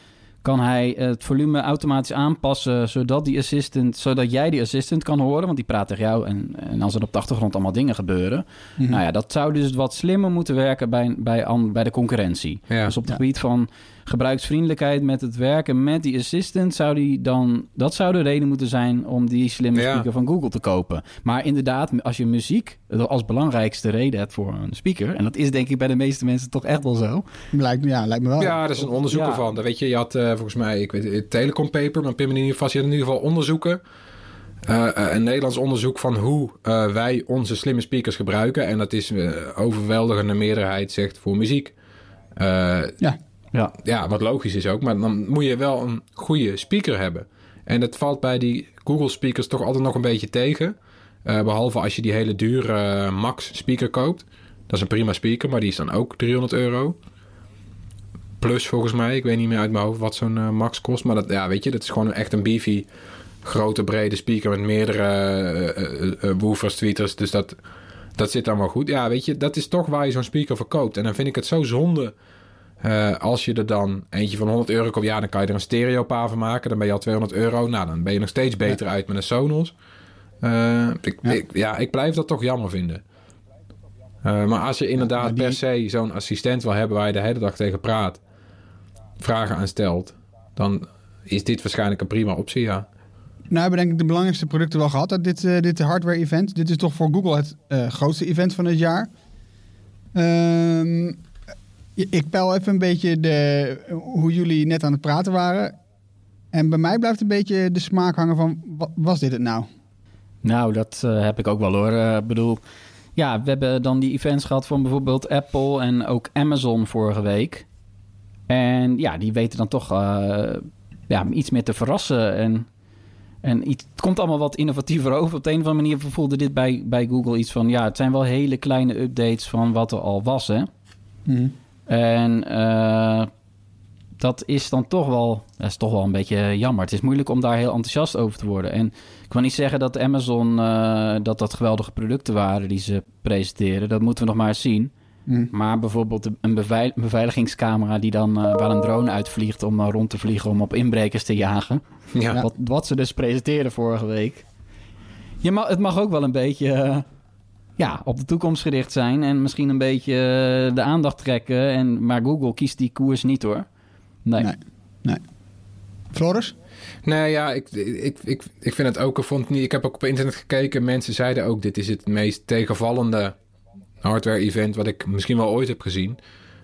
kan hij het volume automatisch aanpassen zodat die assistant, zodat jij die assistant kan horen, want die praat tegen jou en, en als er op de achtergrond allemaal dingen gebeuren. Mhm. Nou ja, dat zou dus wat slimmer moeten werken bij, bij, an- bij de concurrentie. Ja. Dus op het Ja. gebied van gebruiksvriendelijkheid met het werken met die assistant zou die dan dat zou de reden moeten zijn om die slimme Ja. speaker van Google te kopen. Maar inderdaad, als je muziek als belangrijkste reden hebt voor een speaker, en dat is denk ik bij de meeste mensen toch echt wel zo. lijkt, ja, lijkt me wel. ja, er is een onderzoek Ja. ervan. Dan weet je, je had eh, volgens mij, ik weet het Telecom Paper, maar pin me niet vast. Je had in ieder geval onderzoeken. Eh, eh, een Nederlands onderzoek van hoe eh, wij onze slimme speakers gebruiken. En dat is eh, overweldigende meerderheid zegt voor muziek. Eh, Ja. Ja. ja, wat logisch is ook. Maar dan moet je wel een goede speaker hebben. En dat valt bij die Google speakers toch altijd nog een beetje tegen. Eh, behalve als je die hele dure eh, Max speaker koopt. Dat is een prima speaker, maar die is dan ook 300 euro. Plus volgens mij, ik weet niet meer uit mijn hoofd wat zo'n eh, Max kost. Maar dat, ja, weet je, dat is gewoon echt een beefy, grote, brede speaker met meerdere woofers, tweeters. Dus dat, dat zit wel goed. Ja, weet je, dat is toch waar je zo'n speaker verkoopt. En dan vind ik het zo zonde eh, als je er dan eentje van 100 euro koopt. Ja, dan kan je er een stereopaar van maken. Dan ben je al 200 euro. Nou, dan ben je nog steeds beter uit met een Sonos. Eh, ik, Ja. Ik, ja, ik blijf dat toch jammer vinden. Eh, maar als je inderdaad die- per se zo'n assistent wil hebben waar je de hele dag tegen praat, vragen aan stelt, dan is dit waarschijnlijk een prima optie, ja. Nou hebben denk ik de belangrijkste producten wel gehad uit dit, dit hardware-event. Dit is toch voor Google het grootste event van het jaar. Ehm, ik peil even een beetje de, hoe jullie net aan het praten waren. En bij mij blijft een beetje de smaak hangen van, wa- was dit het nou? Nou, dat eh, heb ik ook wel hoor. Eh, Ik bedoel, ja, we hebben dan die events gehad van bijvoorbeeld Apple en ook Amazon vorige week. En ja, die weten dan toch eh, ja, iets meer te verrassen. En, en iets, het komt allemaal wat innovatiever over. Op de een of andere manier voelde dit bij, bij Google iets van... ja, het zijn wel hele kleine updates van wat er al was, hè. Mhm. En eh, dat is dan toch wel, dat is toch wel een beetje jammer. Het is moeilijk om daar heel enthousiast over te worden. En ik wil niet zeggen dat Amazon eh, dat dat geweldige producten waren die ze presenteren. Dat moeten we nog maar eens zien. Mm. Maar bijvoorbeeld een beveil- beveiligingscamera die dan uh, waar een drone uitvliegt om rond te vliegen om op inbrekers te jagen. Ja. Wat, wat ze dus presenteerden vorige week. Je mag, het mag ook wel een beetje ja, op de toekomst gericht zijn en misschien een beetje de aandacht trekken. En, maar Google kiest die koers niet hoor. Nee. Nee. nee. Floris? Nee, ja, ik, ik, ik, ik vind het ook. Ik, vond niet, ik heb ook op internet gekeken. Mensen zeiden ook: dit is het meest tegenvallende hardware-event wat ik misschien wel ooit heb gezien.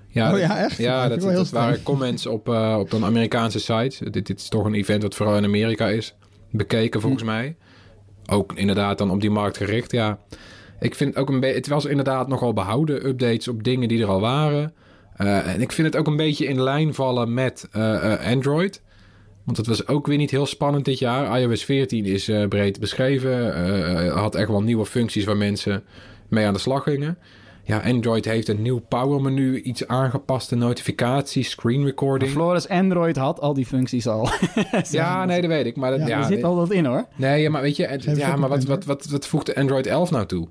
Ja, oh ja, echt? Ja, dat, dat, dat waren comments op, uh, op een Amerikaanse site. Dit, dit, is toch een event wat vooral in Amerika is bekeken, volgens hm. mij. Ook inderdaad dan op die markt gericht, ja. Ik vind ook een beetje... Het was inderdaad nogal behouden updates op dingen die er al waren. Uh, en ik vind het ook een beetje in lijn vallen met uh, Android. Want het was ook weer niet heel spannend dit jaar. iOS 14 is breed beschreven. had echt wel nieuwe functies waar mensen mee aan de slag gingen. Ja, Android heeft een nieuw power menu, iets aangepaste notificaties, screen recording. Flores Android had al die functies al. ja, nee, dat weet ik. Maar dat, ja, ja, er zit al wat in hoor. Nee, ja, maar weet je, ja, maar wat, wat, wat, wat voegt de Android 11 nou toe?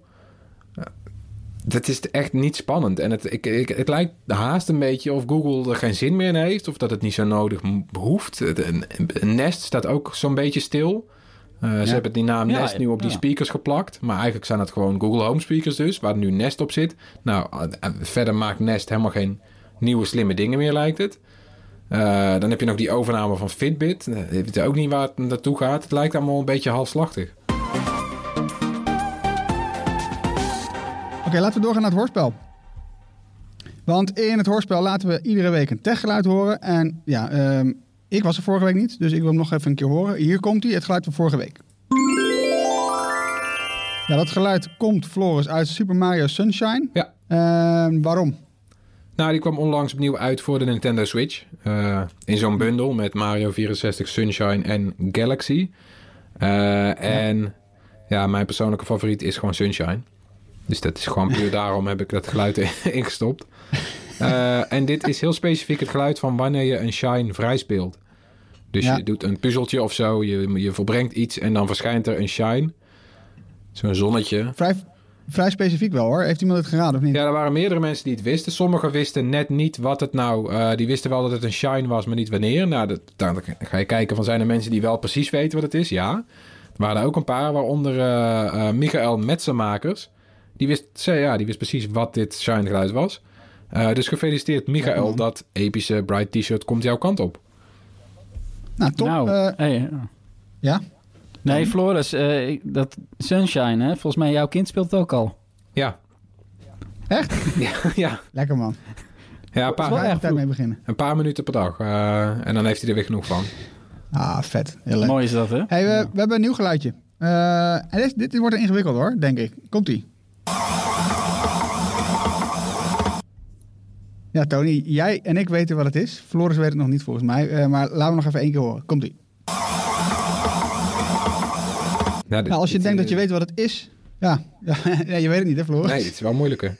Dat is echt niet spannend. En het, ik, ik, het lijkt haast een beetje of Google er geen zin meer in heeft. Of dat het niet zo nodig hoeft. Een, Nest staat ook zo'n beetje stil. Uh, ja. Ze hebben die naam Ja, Nest nu op die ja. speakers geplakt. Maar eigenlijk zijn het gewoon Google Home speakers dus. Waar nu Nest op zit. Nou, uh, verder maakt Nest helemaal geen nieuwe slimme dingen meer lijkt het. Uh, dan heb je nog die overname van Fitbit. Je weet ook niet waar het naartoe gaat. Het lijkt allemaal een beetje halfslachtig. Okay, laten we doorgaan naar het hoorspel. Want in het hoorspel laten we iedere week een techgeluid horen. En ja, um, ik was er vorige week niet, dus ik wil hem nog even een keer horen. Hier komt hij, het geluid van vorige week. Ja, dat geluid komt, Floris, uit Super Mario Sunshine. Ja. Uh, waarom? Nou, die kwam onlangs opnieuw uit voor de Nintendo Switch. Uh, in zo'n bundel met Mario 64, Sunshine en Galaxy. Uh, en ja, mijn persoonlijke favoriet is gewoon Sunshine. Dus dat is gewoon puur daarom heb ik dat geluid ingestopt. Uh, en dit is heel specifiek het geluid van wanneer je een shine vrij speelt. Dus ja. je doet een puzzeltje of zo, je, je volbrengt iets en dan verschijnt er een shine. Zo'n zonnetje. Vrij, vrij specifiek wel hoor. Heeft iemand het geraden of niet? Ja, er waren meerdere mensen die het wisten. Sommigen wisten net niet wat het nou... Uh, die wisten wel dat het een shine was, maar niet wanneer. Nou, dat, dan ga je kijken van zijn er mensen die wel precies weten wat het is. Ja. Er waren er ook een paar, waaronder uh, Michael Metsenmakers. Die wist, ja, die wist precies wat dit shine geluid was. Uh, dus gefeliciteerd Michael, ja, dat epische Bright T-shirt komt jouw kant op. Nou, top. Nou, uh, hey, ja. ja? Nee, Floris, uh, dat Sunshine, hè? volgens mij jouw kind speelt het ook al. Ja. Echt? ja, ja. Lekker man. Ja, een paar, tijd mee beginnen. Een paar minuten per dag. Uh, en dan heeft hij er weer genoeg van. Ah, vet. Heel leuk. Mooi is dat, hè? Hey, we, ja. we hebben een nieuw geluidje. Uh, en dit, dit wordt ingewikkeld hoor, denk ik. Komt-ie. Ja, Tony, jij en ik weten wat het is. Floris weet het nog niet volgens mij. Uh, maar laten we nog even één keer horen. Komt-ie. Nou, als je dit, denkt dat je weet wat het is... Ja, ja, ja je weet het niet hè, Floris? Nee, het is wel moeilijker.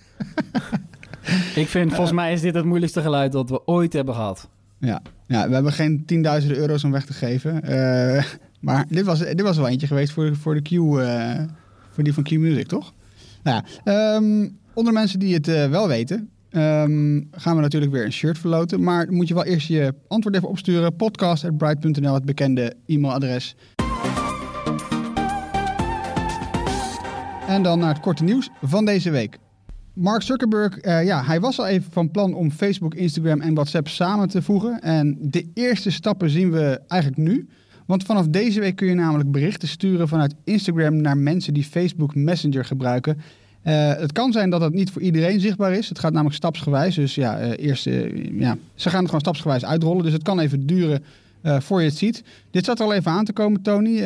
ik vind, volgens mij is dit het moeilijkste geluid dat we ooit hebben gehad. Ja, ja we hebben geen tienduizenden euro's om weg te geven. Uh, maar dit was, dit was wel eentje geweest voor, voor de Q... Uh, voor die van Q Music, toch? Nou ja, um, onder mensen die het uh, wel weten... Um, gaan we natuurlijk weer een shirt verloten. Maar moet je wel eerst je antwoord even opsturen. Podcast.bright.nl, het bekende e-mailadres. En dan naar het korte nieuws van deze week. Mark Zuckerberg, uh, ja, hij was al even van plan om Facebook, Instagram en WhatsApp samen te voegen. En de eerste stappen zien we eigenlijk nu. Want vanaf deze week kun je namelijk berichten sturen vanuit Instagram naar mensen die Facebook Messenger gebruiken. Uh, het kan zijn dat het niet voor iedereen zichtbaar is. Het gaat namelijk stapsgewijs. Dus ja, uh, eerst, uh, ja, ze gaan het gewoon stapsgewijs uitrollen. Dus het kan even duren voor je het ziet. Dit zat er al even aan te komen, Tony.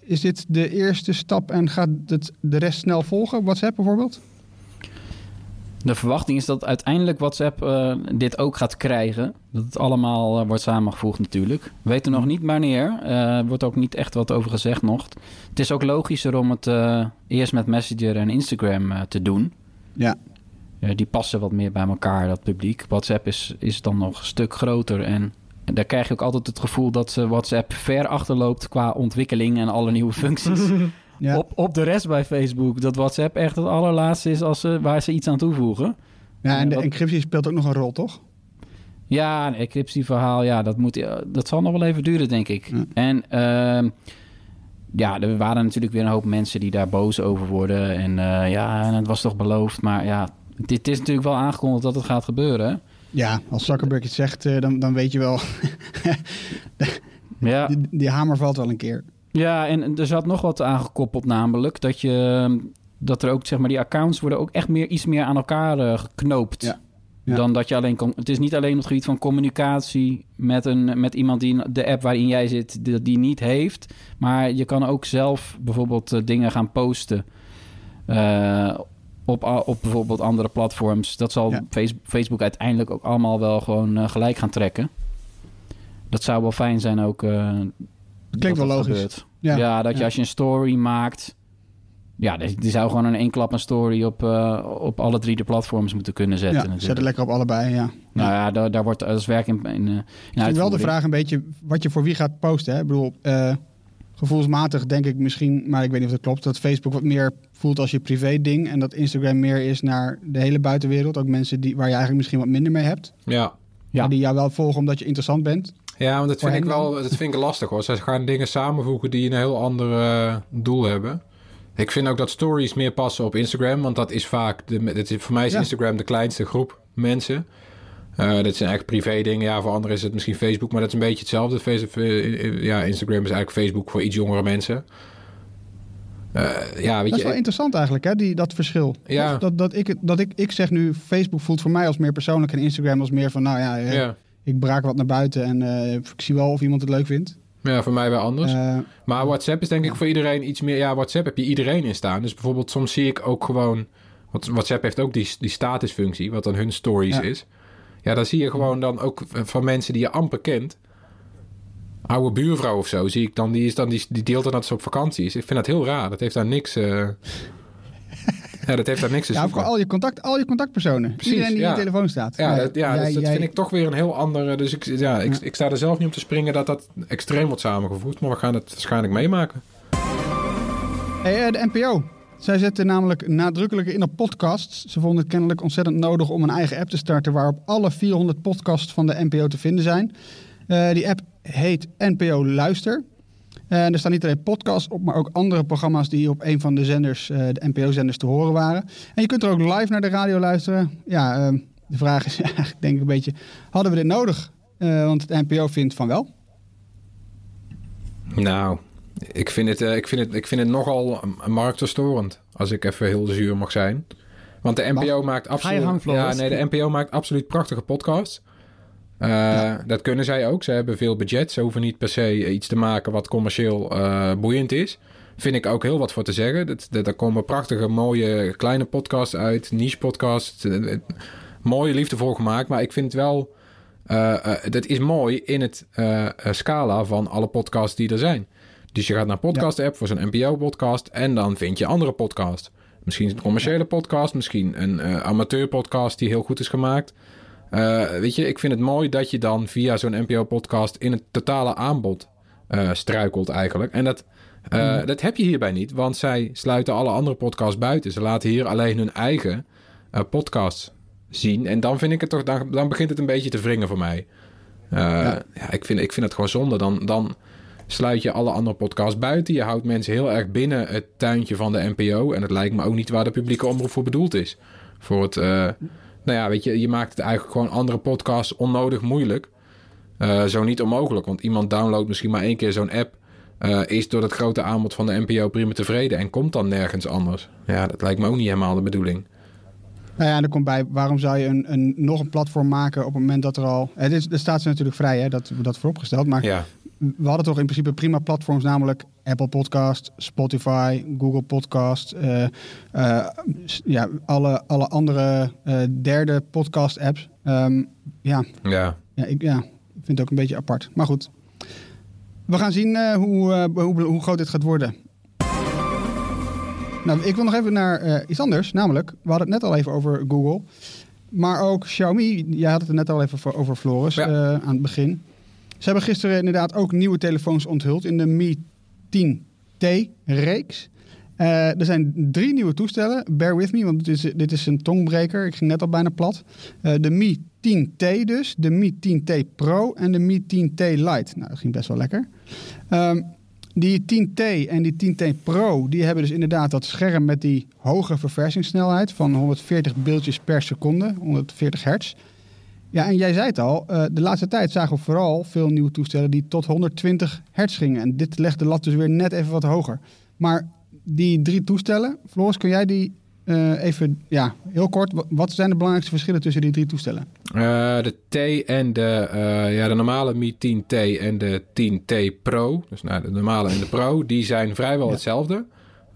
is dit de eerste stap en gaat het de rest snel volgen? WhatsApp bijvoorbeeld? De verwachting is dat uiteindelijk WhatsApp uh, dit ook gaat krijgen. Dat het allemaal uh, wordt samengevoegd natuurlijk. We weten nog niet wanneer. Er uh, wordt ook niet echt wat over gezegd nog. Het is ook logischer om het eh, eerst met Messenger en Instagram eh, te doen. Ja. die passen wat meer bij elkaar, dat publiek. WhatsApp is, is dan nog een stuk groter en daar krijg je ook altijd het gevoel dat ze WhatsApp ver achterloopt qua ontwikkeling en alle nieuwe functies. Ja. Op, op de rest bij Facebook. Dat WhatsApp echt het allerlaatste is als ze, waar ze iets aan toevoegen. ja, en de encryptie speelt ook nog een rol, toch? Ja, een encryptieverhaal, ja, dat, moet, ja, dat zal nog wel even duren, denk ik. Ja. En ehm, ja, er waren natuurlijk weer een hoop mensen die daar boos over worden. En eh, ja, en het was toch beloofd. Maar ja, dit is natuurlijk wel aangekondigd dat het gaat gebeuren. Ja, als Zuckerberg het zegt, eh, dan, dan weet je wel, Ja. die, die hamer valt wel een keer. Ja, en er zat nog wat aangekoppeld, namelijk dat je... Dat er ook, zeg maar, die accounts worden ook echt meer, iets meer aan elkaar eh, geknoopt. Ja. Ja. Dan dat je alleen... kon- Het is niet alleen op het gebied van communicatie met, een, met iemand die de app waarin jij zit, die, die niet heeft. Maar je kan ook zelf bijvoorbeeld eh, dingen gaan posten. eh, op, op bijvoorbeeld andere platforms. Dat zal Ja. Facebook uiteindelijk ook allemaal wel gewoon gelijk gaan trekken. Dat zou wel fijn zijn ook. dat wel logisch. gebeurt. Ja, Ja, dat je ja. als je een story maakt... Ja, die die zou gewoon in één klap een story op, eh, op alle drie de platforms moeten kunnen zetten. Ja, zet het lekker op allebei, ja. Nou ja, daar, daar wordt als werk in, in, eh, in Ik vind wel de vraag een beetje wat je voor wie gaat posten. Hè? Ik bedoel, eh, gevoelsmatig denk ik misschien, maar ik weet niet of dat klopt, dat Facebook wat meer voelt als je privé ding en dat Instagram meer is naar de hele buitenwereld. Ook mensen die, waar je eigenlijk misschien wat minder mee hebt. Ja. Ja. Maar die jou wel volgen omdat je interessant bent. Ja, want dat vind ik wel dat vind ik lastig hoor. Ze gaan dingen samenvoegen die een heel ander eh, doel hebben. Ik vind ook dat stories meer passen op Instagram, want dat is vaak, de, dat is, voor mij is Ja. Instagram de kleinste groep mensen. Eh, dat zijn echt privé dingen. Ja, voor anderen is het misschien Facebook, maar dat is een beetje hetzelfde. Facebook, eh, ja, Instagram is eigenlijk Facebook voor iets jongere mensen. Ja, weet Dat is wel interessant eigenlijk, hè, die, dat verschil. Ja. Dat, dat, ik, dat ik, ik zeg nu, Facebook voelt voor mij als meer persoonlijk en Instagram als meer van, nou ja, Ja. Ik braak wat naar buiten en eh, ik zie wel of iemand het leuk vindt. ja, voor mij wel anders. Eh, Maar WhatsApp is denk ik voor iedereen iets meer... Ja, WhatsApp heb je iedereen in staan. Dus bijvoorbeeld soms zie ik ook gewoon... Want WhatsApp heeft ook die, die statusfunctie, wat dan hun stories Ja. is. Ja, dan zie je gewoon dan ook van mensen die je amper kent. Oude buurvrouw of zo, zie ik dan. Die, is dan die, die deelt dan dat ze op vakantie is. Ik vind dat heel raar. Dat heeft daar niks... eh, ja, dat heeft daar niks te ja, zoeken. voor al je, contact, al je contactpersonen. Precies, Iedereen die ja. in je telefoon staat. Ja, dat, jij- dus dat jij- vind ik toch weer een heel andere... Dus ik, ja, ik, ik sta er zelf niet om te springen dat dat extreem wordt samengevoegd. Maar we gaan het waarschijnlijk meemaken. Hey, eh, de NPO. Zij zetten namelijk nadrukkelijker in op podcasts. Ze vonden het kennelijk ontzettend nodig om een eigen app te starten... waarop alle 400 podcasts van de NPO te vinden zijn. Eh, die app heet NPO Luister. En er staan niet alleen podcasts op, maar ook andere programma's... die op een van de zenders, eh, de NPO-zenders, te horen waren. En je kunt er ook live naar de radio luisteren. Ja, eh, de vraag is eigenlijk denk ik een beetje... hadden we dit nodig? Eh, want de NPO vindt van wel. Nou, ik vind het, eh, ik vind het, ik vind het nogal marktverstorend. Als ik even heel zuur mag zijn. Want de NPO maakt absoluut. ja, nee, de NPO maakt absoluut prachtige podcasts. Eh, Dat kunnen zij ook. Ze hebben veel budget. Ze hoeven niet per se iets te maken wat commercieel eh, boeiend is. Vind ik ook heel wat voor te zeggen. Dat, dat, er komen prachtige, mooie kleine podcasts uit. Niche podcasts. eh, mooie, liefdevol gemaakt. Maar ik vind het wel... dat is mooi in het scala van alle podcasts die er zijn. Dus je gaat naar podcast-app voor zo'n NPO-podcast... en dan vind je andere podcasts. Misschien een commerciële podcast, misschien een eh amateur-podcast die heel goed is gemaakt. Eh, weet je, ik vind het mooi dat je dan via zo'n NPO-podcast in het totale aanbod eh, struikelt eigenlijk. En dat, eh, dat heb je hierbij niet, want zij sluiten alle andere podcasts buiten. Ze laten hier alleen hun eigen podcasts zien. En dan vind ik het toch, dan, dan begint het een beetje te wringen voor mij. Ja. ik, vind, ik vind het gewoon zonde. Dan, dan sluit je alle andere podcasts buiten. Je houdt mensen heel erg binnen het tuintje van de NPO. En het lijkt me ook niet waar de publieke omroep voor bedoeld is. Voor het, nou ja, weet je, je maakt het eigenlijk gewoon andere podcasts onnodig moeilijk. Eh, zo niet onmogelijk, want iemand downloadt misschien maar één keer zo'n app. eh, is door het grote aanbod van de NPO prima tevreden en komt dan nergens anders. Ja, dat lijkt me ook niet helemaal de bedoeling. Nou ja, en er komt bij, waarom zou je een, een, nog een platform maken op het moment dat er al... Het is, de staat ze natuurlijk vrij, hè, dat dat vooropgesteld. Maar Ja, we hadden toch in principe prima platforms, namelijk Apple Podcast, Spotify, Google Podcast, eh, eh, ja, alle, alle andere eh, derde podcast apps. Ehm, ja, ja. ja, ik, ja, ik vind het ook een beetje apart. Maar goed, we gaan zien hoe, hoe, hoe groot dit gaat worden. Nou, ik wil nog even naar iets anders, namelijk, we hadden het net al even over Google. Maar ook Xiaomi, jij had het er net al even over Floris Ja. aan het begin. Ze hebben gisteren inderdaad ook nieuwe telefoons onthuld in de Mi 10T-reeks. er zijn drie nieuwe toestellen. Bear with me, want dit is, dit is een tongbreker. Ik ging net al bijna plat. Eh, de Mi 10T dus, de Mi 10T Pro en de Mi 10T Lite. Nou, dat ging best wel lekker. Ehm, die 10T en die 10T Pro, die hebben dus inderdaad dat scherm met die hoge verversingssnelheid van 140 beeldjes per seconde, 140 hertz. Ja, en jij zei het al, uh, de laatste tijd zagen we vooral veel nieuwe toestellen die tot 120 hertz gingen. En dit legt de lat dus weer net even wat hoger. Maar die drie toestellen, Floris, kun jij die uh, even, ja, heel kort, wat zijn de belangrijkste verschillen tussen die drie toestellen? Uh, de T en de, uh, ja, de normale Mi 10T en de 10T Pro, dus nou, de normale en de Pro, die zijn vrijwel ja. hetzelfde.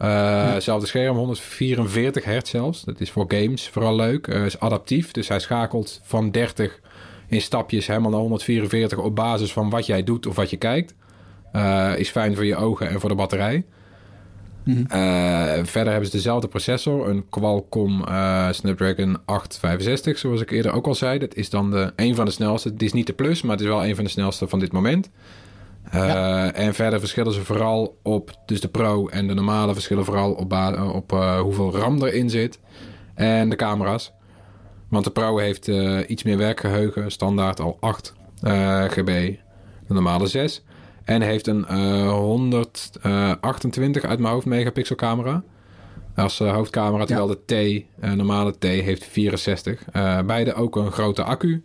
Ja. Hetzelfde scherm, 144 hertz zelfs. Dat is voor games vooral leuk. is adaptief, dus hij schakelt van 30 in stapjes helemaal naar 144 op basis van wat jij doet of wat je kijkt. is fijn voor je ogen en voor de batterij. Mm -hmm. uh, verder hebben ze dezelfde processor, een Qualcomm uh, Snapdragon 865, zoals ik eerder ook al zei. Dat is dan de, een van de snelste. Het is niet de plus, maar het is wel een van de snelste van dit moment. Uh, ja. En verder verschillen ze vooral op, dus de Pro en de normale verschillen vooral op, op hoeveel RAM erin zit en de camera's. Want de Pro heeft iets meer werkgeheugen, standaard al 8 GB, de normale 6. En heeft een uh, 128 uit mijn hoofd megapixel camera. Als hoofdcamera, terwijl ja. de T, normale T, heeft 64. beide ook een grote accu.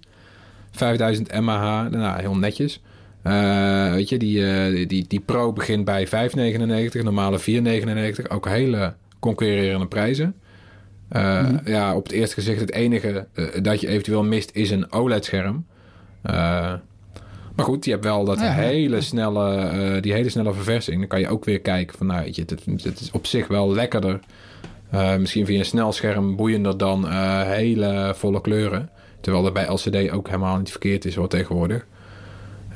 5000 mAh, nou, heel netjes. Weet je, die, die, die Pro begint bij 5,99, normale 4,99. Ook hele concurrerende prijzen. Uh, mm. Ja, op het eerste gezicht het enige dat je eventueel mist is een OLED-scherm. Maar goed, je hebt wel dat ja, hele ja. snelle, die hele snelle verversing. Dan kan je ook weer kijken van, nou, weet je, het, het is op zich wel lekkerder. Misschien via een snelscherm boeiender dan hele volle kleuren. Terwijl dat bij LCD ook helemaal niet verkeerd is hoor tegenwoordig.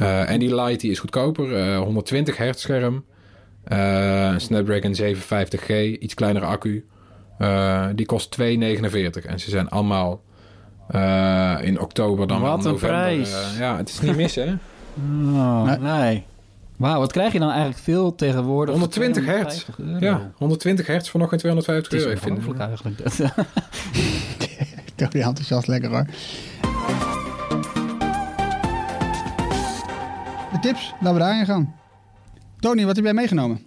En die Lite die is goedkoper. 120 hertz scherm. Snapdragon 750G, iets kleinere accu. die kost 2,49. En ze zijn allemaal in oktober dan Wat een november. prijs. ja, het is niet mis hè. Oh, nee. nee. Wauw, wat krijg je dan eigenlijk veel tegenwoordig? 120 hertz. Ja, 120 hertz voor nog geen 250 euro. Het is ongelooflijk eigenlijk. Toch die enthousiast lekker hoor. De tips, laten we daarin gaan. Tony, wat heb jij meegenomen?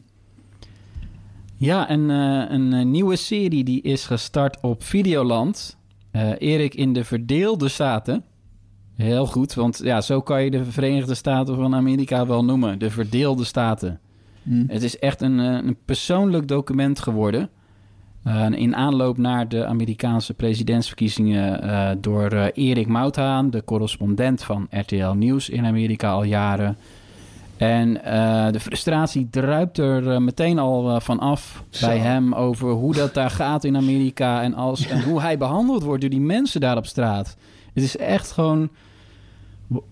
Ja, een, uh, een nieuwe serie die is gestart op Videoland. Uh, Erik in de Verdeelde Staten. Heel goed, want ja, zo kan je de Verenigde Staten van Amerika wel noemen. De verdeelde staten. Hmm. Het is echt een, een persoonlijk document geworden. Uh, in aanloop naar de Amerikaanse presidentsverkiezingen uh, door uh, Erik Mouthaan, de correspondent van RTL Nieuws in Amerika al jaren. En de frustratie druipt er meteen al van af Zo. bij hem over hoe dat daar gaat in Amerika en, als, en hoe hij behandeld wordt door die mensen daar op straat. Het is echt gewoon.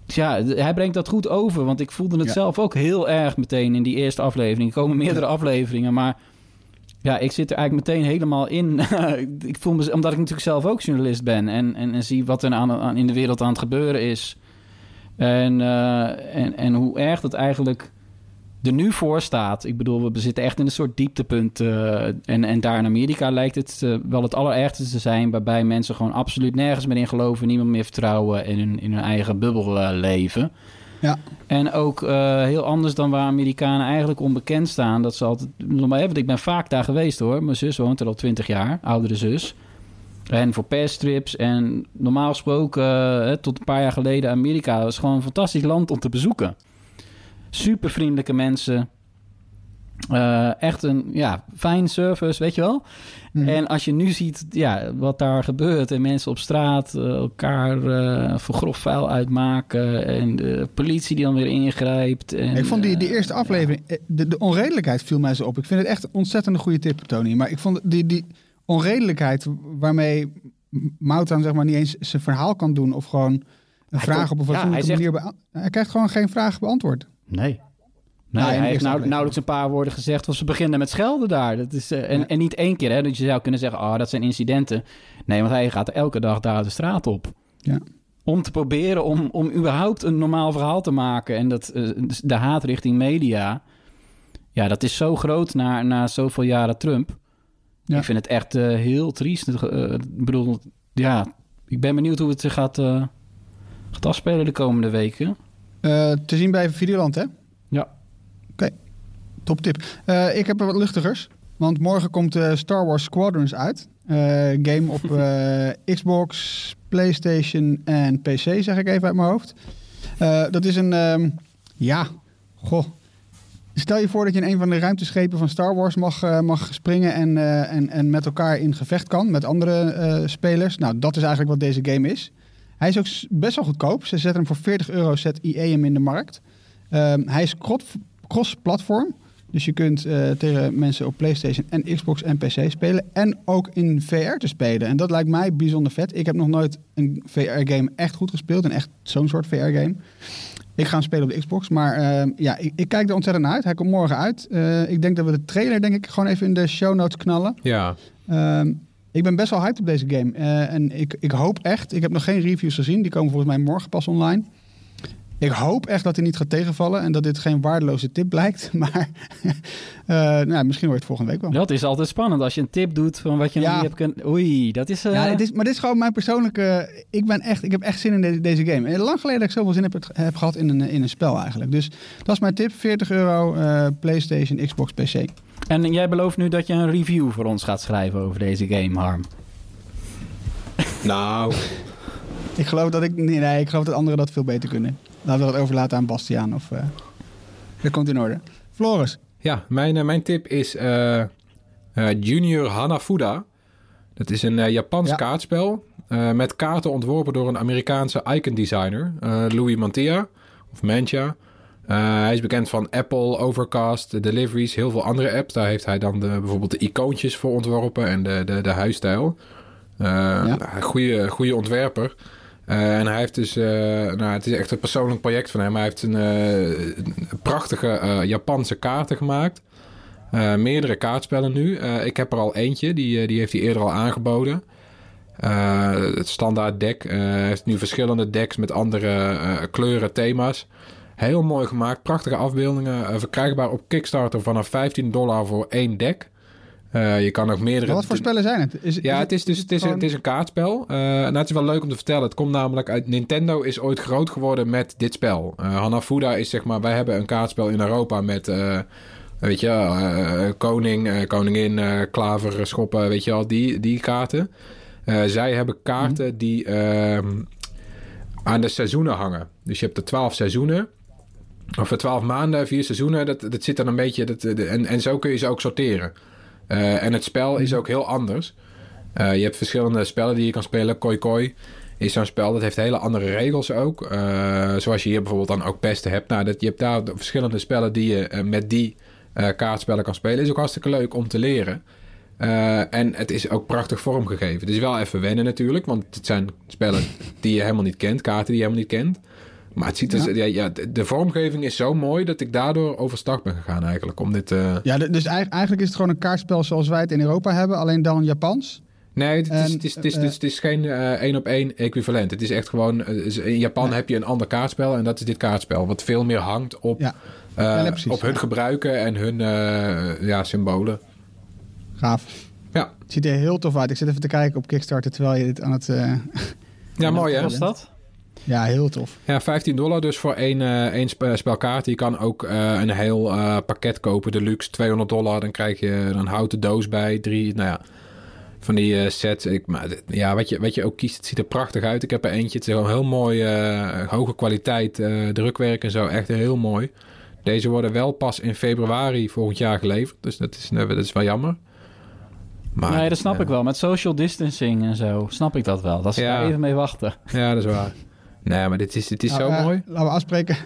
Ja, hij brengt dat goed over. Want ik voelde het ja. zelf ook heel erg meteen in die eerste aflevering. Er komen meerdere afleveringen, maar. Ja, ik zit er eigenlijk meteen helemaal in. ik voel me, omdat ik natuurlijk zelf ook journalist ben. En, en, en zie wat er aan, in de wereld aan het gebeuren is. En, uh, en, en hoe erg dat eigenlijk er nu voor staat. Ik bedoel, we zitten echt in een soort dieptepunt. Uh, en, en daar in Amerika lijkt het uh, wel het allerergste te zijn... waarbij mensen gewoon absoluut nergens meer in geloven... niemand meer vertrouwen en in, in hun eigen bubbel leven. Ja. En ook heel anders dan waar Amerikanen eigenlijk onbekend staan. Dat ze altijd... Maar even, ik ben vaak daar geweest hoor. Mijn zus woont er al twintig jaar, oudere zus. En voor perstrips. En normaal gesproken, tot een paar jaar geleden... Amerika was gewoon een fantastisch land om te bezoeken super vriendelijke mensen. Uh, echt een ja, fijn service, weet je wel. Mm. En als je nu ziet ja, wat daar gebeurt en mensen op straat uh, elkaar uh, voor grof vuil uitmaken en de politie die dan weer ingrijpt. En, ik vond die, die eerste aflevering, de, de, onredelijkheid viel mij zo op. Ik vind het echt een ontzettend goede tip, Tony. Maar ik vond die, die onredelijkheid waarmee Mouthaan zeg maar niet eens zijn verhaal kan doen of gewoon een hij vraag op een fatsoenlijke ja, manier... Zegt... Hij krijgt gewoon geen vraag beantwoord. Nee. Nee, nou, hij heeft nou, nauwelijks een paar woorden gezegd. Of ze beginnen met schelden daar. Dat is, uh, en, ja. en niet één keer, hè. Dat je zou kunnen zeggen, oh, dat zijn incidenten. Nee, want hij gaat elke dag daar de straat op. Ja. om te proberen om, om überhaupt een normaal verhaal te maken. En dat, eh, dus de haat richting media, ja, dat is zo groot na, na zoveel jaren Trump. Ja. Ik vind het echt eh, heel triest. Eh, ik bedoel, ja, ik ben benieuwd hoe het zich gaat, eh, gaat afspelen de komende weken. Eh, te zien bij Videoland, hè? Oké, top tip. Eh, ik heb er wat luchtigers. Want morgen komt eh, Star Wars Squadrons uit. Eh, game op Xbox, PlayStation en PC, zeg ik even uit mijn hoofd. Dat is een, ehm, ja, goh. Stel je voor dat je in een van de ruimteschepen van Star Wars mag, mag springen en, en, en met elkaar in gevecht kan met andere spelers. Nou, dat is eigenlijk wat deze game is. Hij is ook best wel goedkoop. Ze zetten hem voor 40 euro, zet EA hem in de markt. Ehm, hij is cross-platform. Dus je kunt eh, tegen mensen op PlayStation en Xbox en PC spelen. En ook in VR te spelen. En dat lijkt mij bijzonder vet. Ik heb nog nooit een VR-game echt goed gespeeld. En echt zo'n soort VR-game. Ik ga hem spelen op de Xbox. Maar ehm, ja, ik, ik kijk er ontzettend naar uit. Hij komt morgen uit. Eh, ik denk dat we de trailer denk ik gewoon even in de show notes knallen. Ja, Ehm, ik ben best wel hyped op deze game. Eh, en ik, ik hoop echt, ik heb nog geen reviews gezien. Die komen volgens mij morgen pas online. Ik hoop echt dat hij niet gaat tegenvallen en dat dit geen waardeloze tip blijkt. Maar eh, nou, misschien wordt het volgende week wel. Dat is altijd spannend als je een tip doet van wat je nog Ja. niet hebt kunnen... Oei, dat is... eh, Ja, dit is, maar dit is gewoon mijn persoonlijke. Ik ben echt, ik heb echt zin in deze, deze game. En lang geleden dat ik zoveel zin heb, heb gehad in een, in een spel eigenlijk. Dus dat is mijn tip: 40 euro, eh, PlayStation, Xbox, PC. En jij belooft nu dat je een review voor ons gaat schrijven over deze game, Harm. nou, Ik geloof dat ik, nee, nee, ik geloof dat anderen dat veel beter kunnen. Laten we dat overlaten aan Bastiaan of. eh dat komt in orde. Floris. ja, mijn, eh, mijn tip is eh, Junior Hanafuda. Dat is een Japans Ja. kaartspel met kaarten ontworpen door een Amerikaanse icon designer, Louis Mantia of Mantia. Hij is bekend van Apple, Overcast, de Deliveries, heel veel andere apps. Daar heeft hij dan de, bijvoorbeeld de icoontjes voor ontworpen en de, de, de huisstijl. Ja. goede, goede ontwerper. Eh, en hij heeft dus, eh, nou, het is echt een persoonlijk project van hem. Hij heeft een, eh, prachtige Japanse kaarten gemaakt. Meerdere kaartspellen nu. Ik heb er al eentje, die, die heeft hij eerder al aangeboden. Het standaard deck. Hij heeft nu verschillende decks met andere kleuren, thema's. Heel mooi gemaakt, prachtige afbeeldingen. verkrijgbaar op Kickstarter vanaf 15 dollar voor één deck. Eh, je kan ook meerdere... Wat voor spellen zijn het? Is, Ja, het is dus het is, gewoon- het is een kaartspel. Eh nou, het is wel leuk om te vertellen. Het komt namelijk uit Nintendo is ooit groot geworden met dit spel. Eh Hanafuda is zeg maar, wij hebben een kaartspel in Europa met, weet je, koning, koningin, klaver, schoppen, weet je al, die, die kaarten. Zij hebben kaarten die ehm, aan de seizoenen hangen. Dus je hebt er twaalf seizoenen. Of twaalf maanden, vier seizoenen. Dat, dat zit dan een beetje. Dat, de- en, en zo kun je ze ook sorteren. Eh, en het spel is ook heel anders. Eh, je hebt verschillende spellen die je kan spelen. Koi Koi is zo'n spel. Dat heeft hele andere regels ook. Eh, zoals je hier bijvoorbeeld dan ook pesten hebt. Nou, dat, je hebt daar verschillende spellen die je met die kaartspellen kan spelen. Is ook hartstikke leuk om te leren. En het is ook prachtig vormgegeven. Het is wel even wennen natuurlijk. Want het zijn spellen die je helemaal niet kent. Kaarten die je helemaal niet kent. Maar het ziet er, ja. Ja, de, de vormgeving is zo mooi dat ik daardoor overstag ben gegaan eigenlijk. Om dit, eh, Ja, dus eigenlijk is het gewoon een kaartspel zoals wij het in Europa hebben, alleen dan Japans. Nee, het is, En, het is, het is, eh, het is, het is geen eh, één op één equivalent. Het is echt gewoon... in Japan heb je een ander kaartspel en dat is dit kaartspel. Wat veel meer hangt op, Ja. eh, Ja, nee, precies, op hun ja. gebruiken en hun eh, ja, symbolen. Gaaf. Ja, Het ziet er heel tof uit. Ik zit even te kijken op Kickstarter terwijl je dit aan het... eh, ja mooi hè? Wat was dat? Ja, heel tof. Ja, 15 dollar dus voor één, eh, één spe- spel kaarten. Je kan ook eh, een heel eh, pakket kopen, deluxe, 200 dollar. Dan krijg je een houten doos bij, drie, nou ja, van die eh, sets. Ik, maar, ja, wat je, wat je ook kiest, het ziet er prachtig uit. Ik heb er eentje, het is gewoon heel mooi, eh, hoge kwaliteit, eh, drukwerk en zo, echt heel mooi. Deze worden wel pas in februari volgend jaar geleverd, dus dat is, dat is wel jammer. Maar, nee, dat snap ik wel. Met social distancing en zo snap ik dat wel. Dat ze Ja. daar even mee wachten. Ja, dat is waar. Nee, maar dit is, dit is Nou, zo eh, mooi. Laten we afspreken.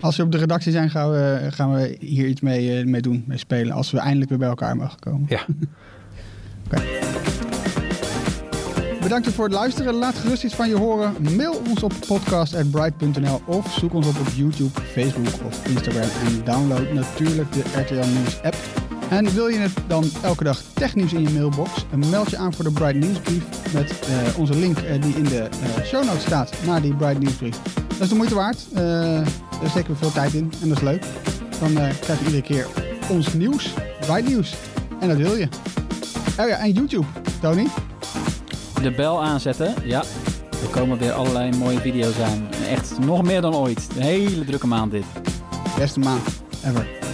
Als we op de redactie zijn, gaan we, gaan we hier iets mee, eh, mee doen, mee spelen. Als we eindelijk weer bij elkaar mogen komen. Ja. Bedankt voor het luisteren. Laat gerust iets van je horen. Mail ons op podcast.bright.nl of zoek ons op op YouTube, Facebook of Instagram. En download natuurlijk de RTL Nieuws app. En wil je het dan elke dag technieuws in je mailbox? Meld je aan voor de Bright Nieuwsbrief met eh, onze link eh, die in de eh, show notes staat naar die Bright Nieuwsbrief. Dat is de moeite waard. Daar steken we veel tijd in en dat is leuk. Dan krijg je iedere keer ons nieuws, Bright Nieuws. En dat wil je. Oh ja, en YouTube, Tony. De bel aanzetten, ja. Er komen weer allerlei mooie video's aan. Echt nog meer dan ooit. Een hele drukke maand dit. Beste maand ever.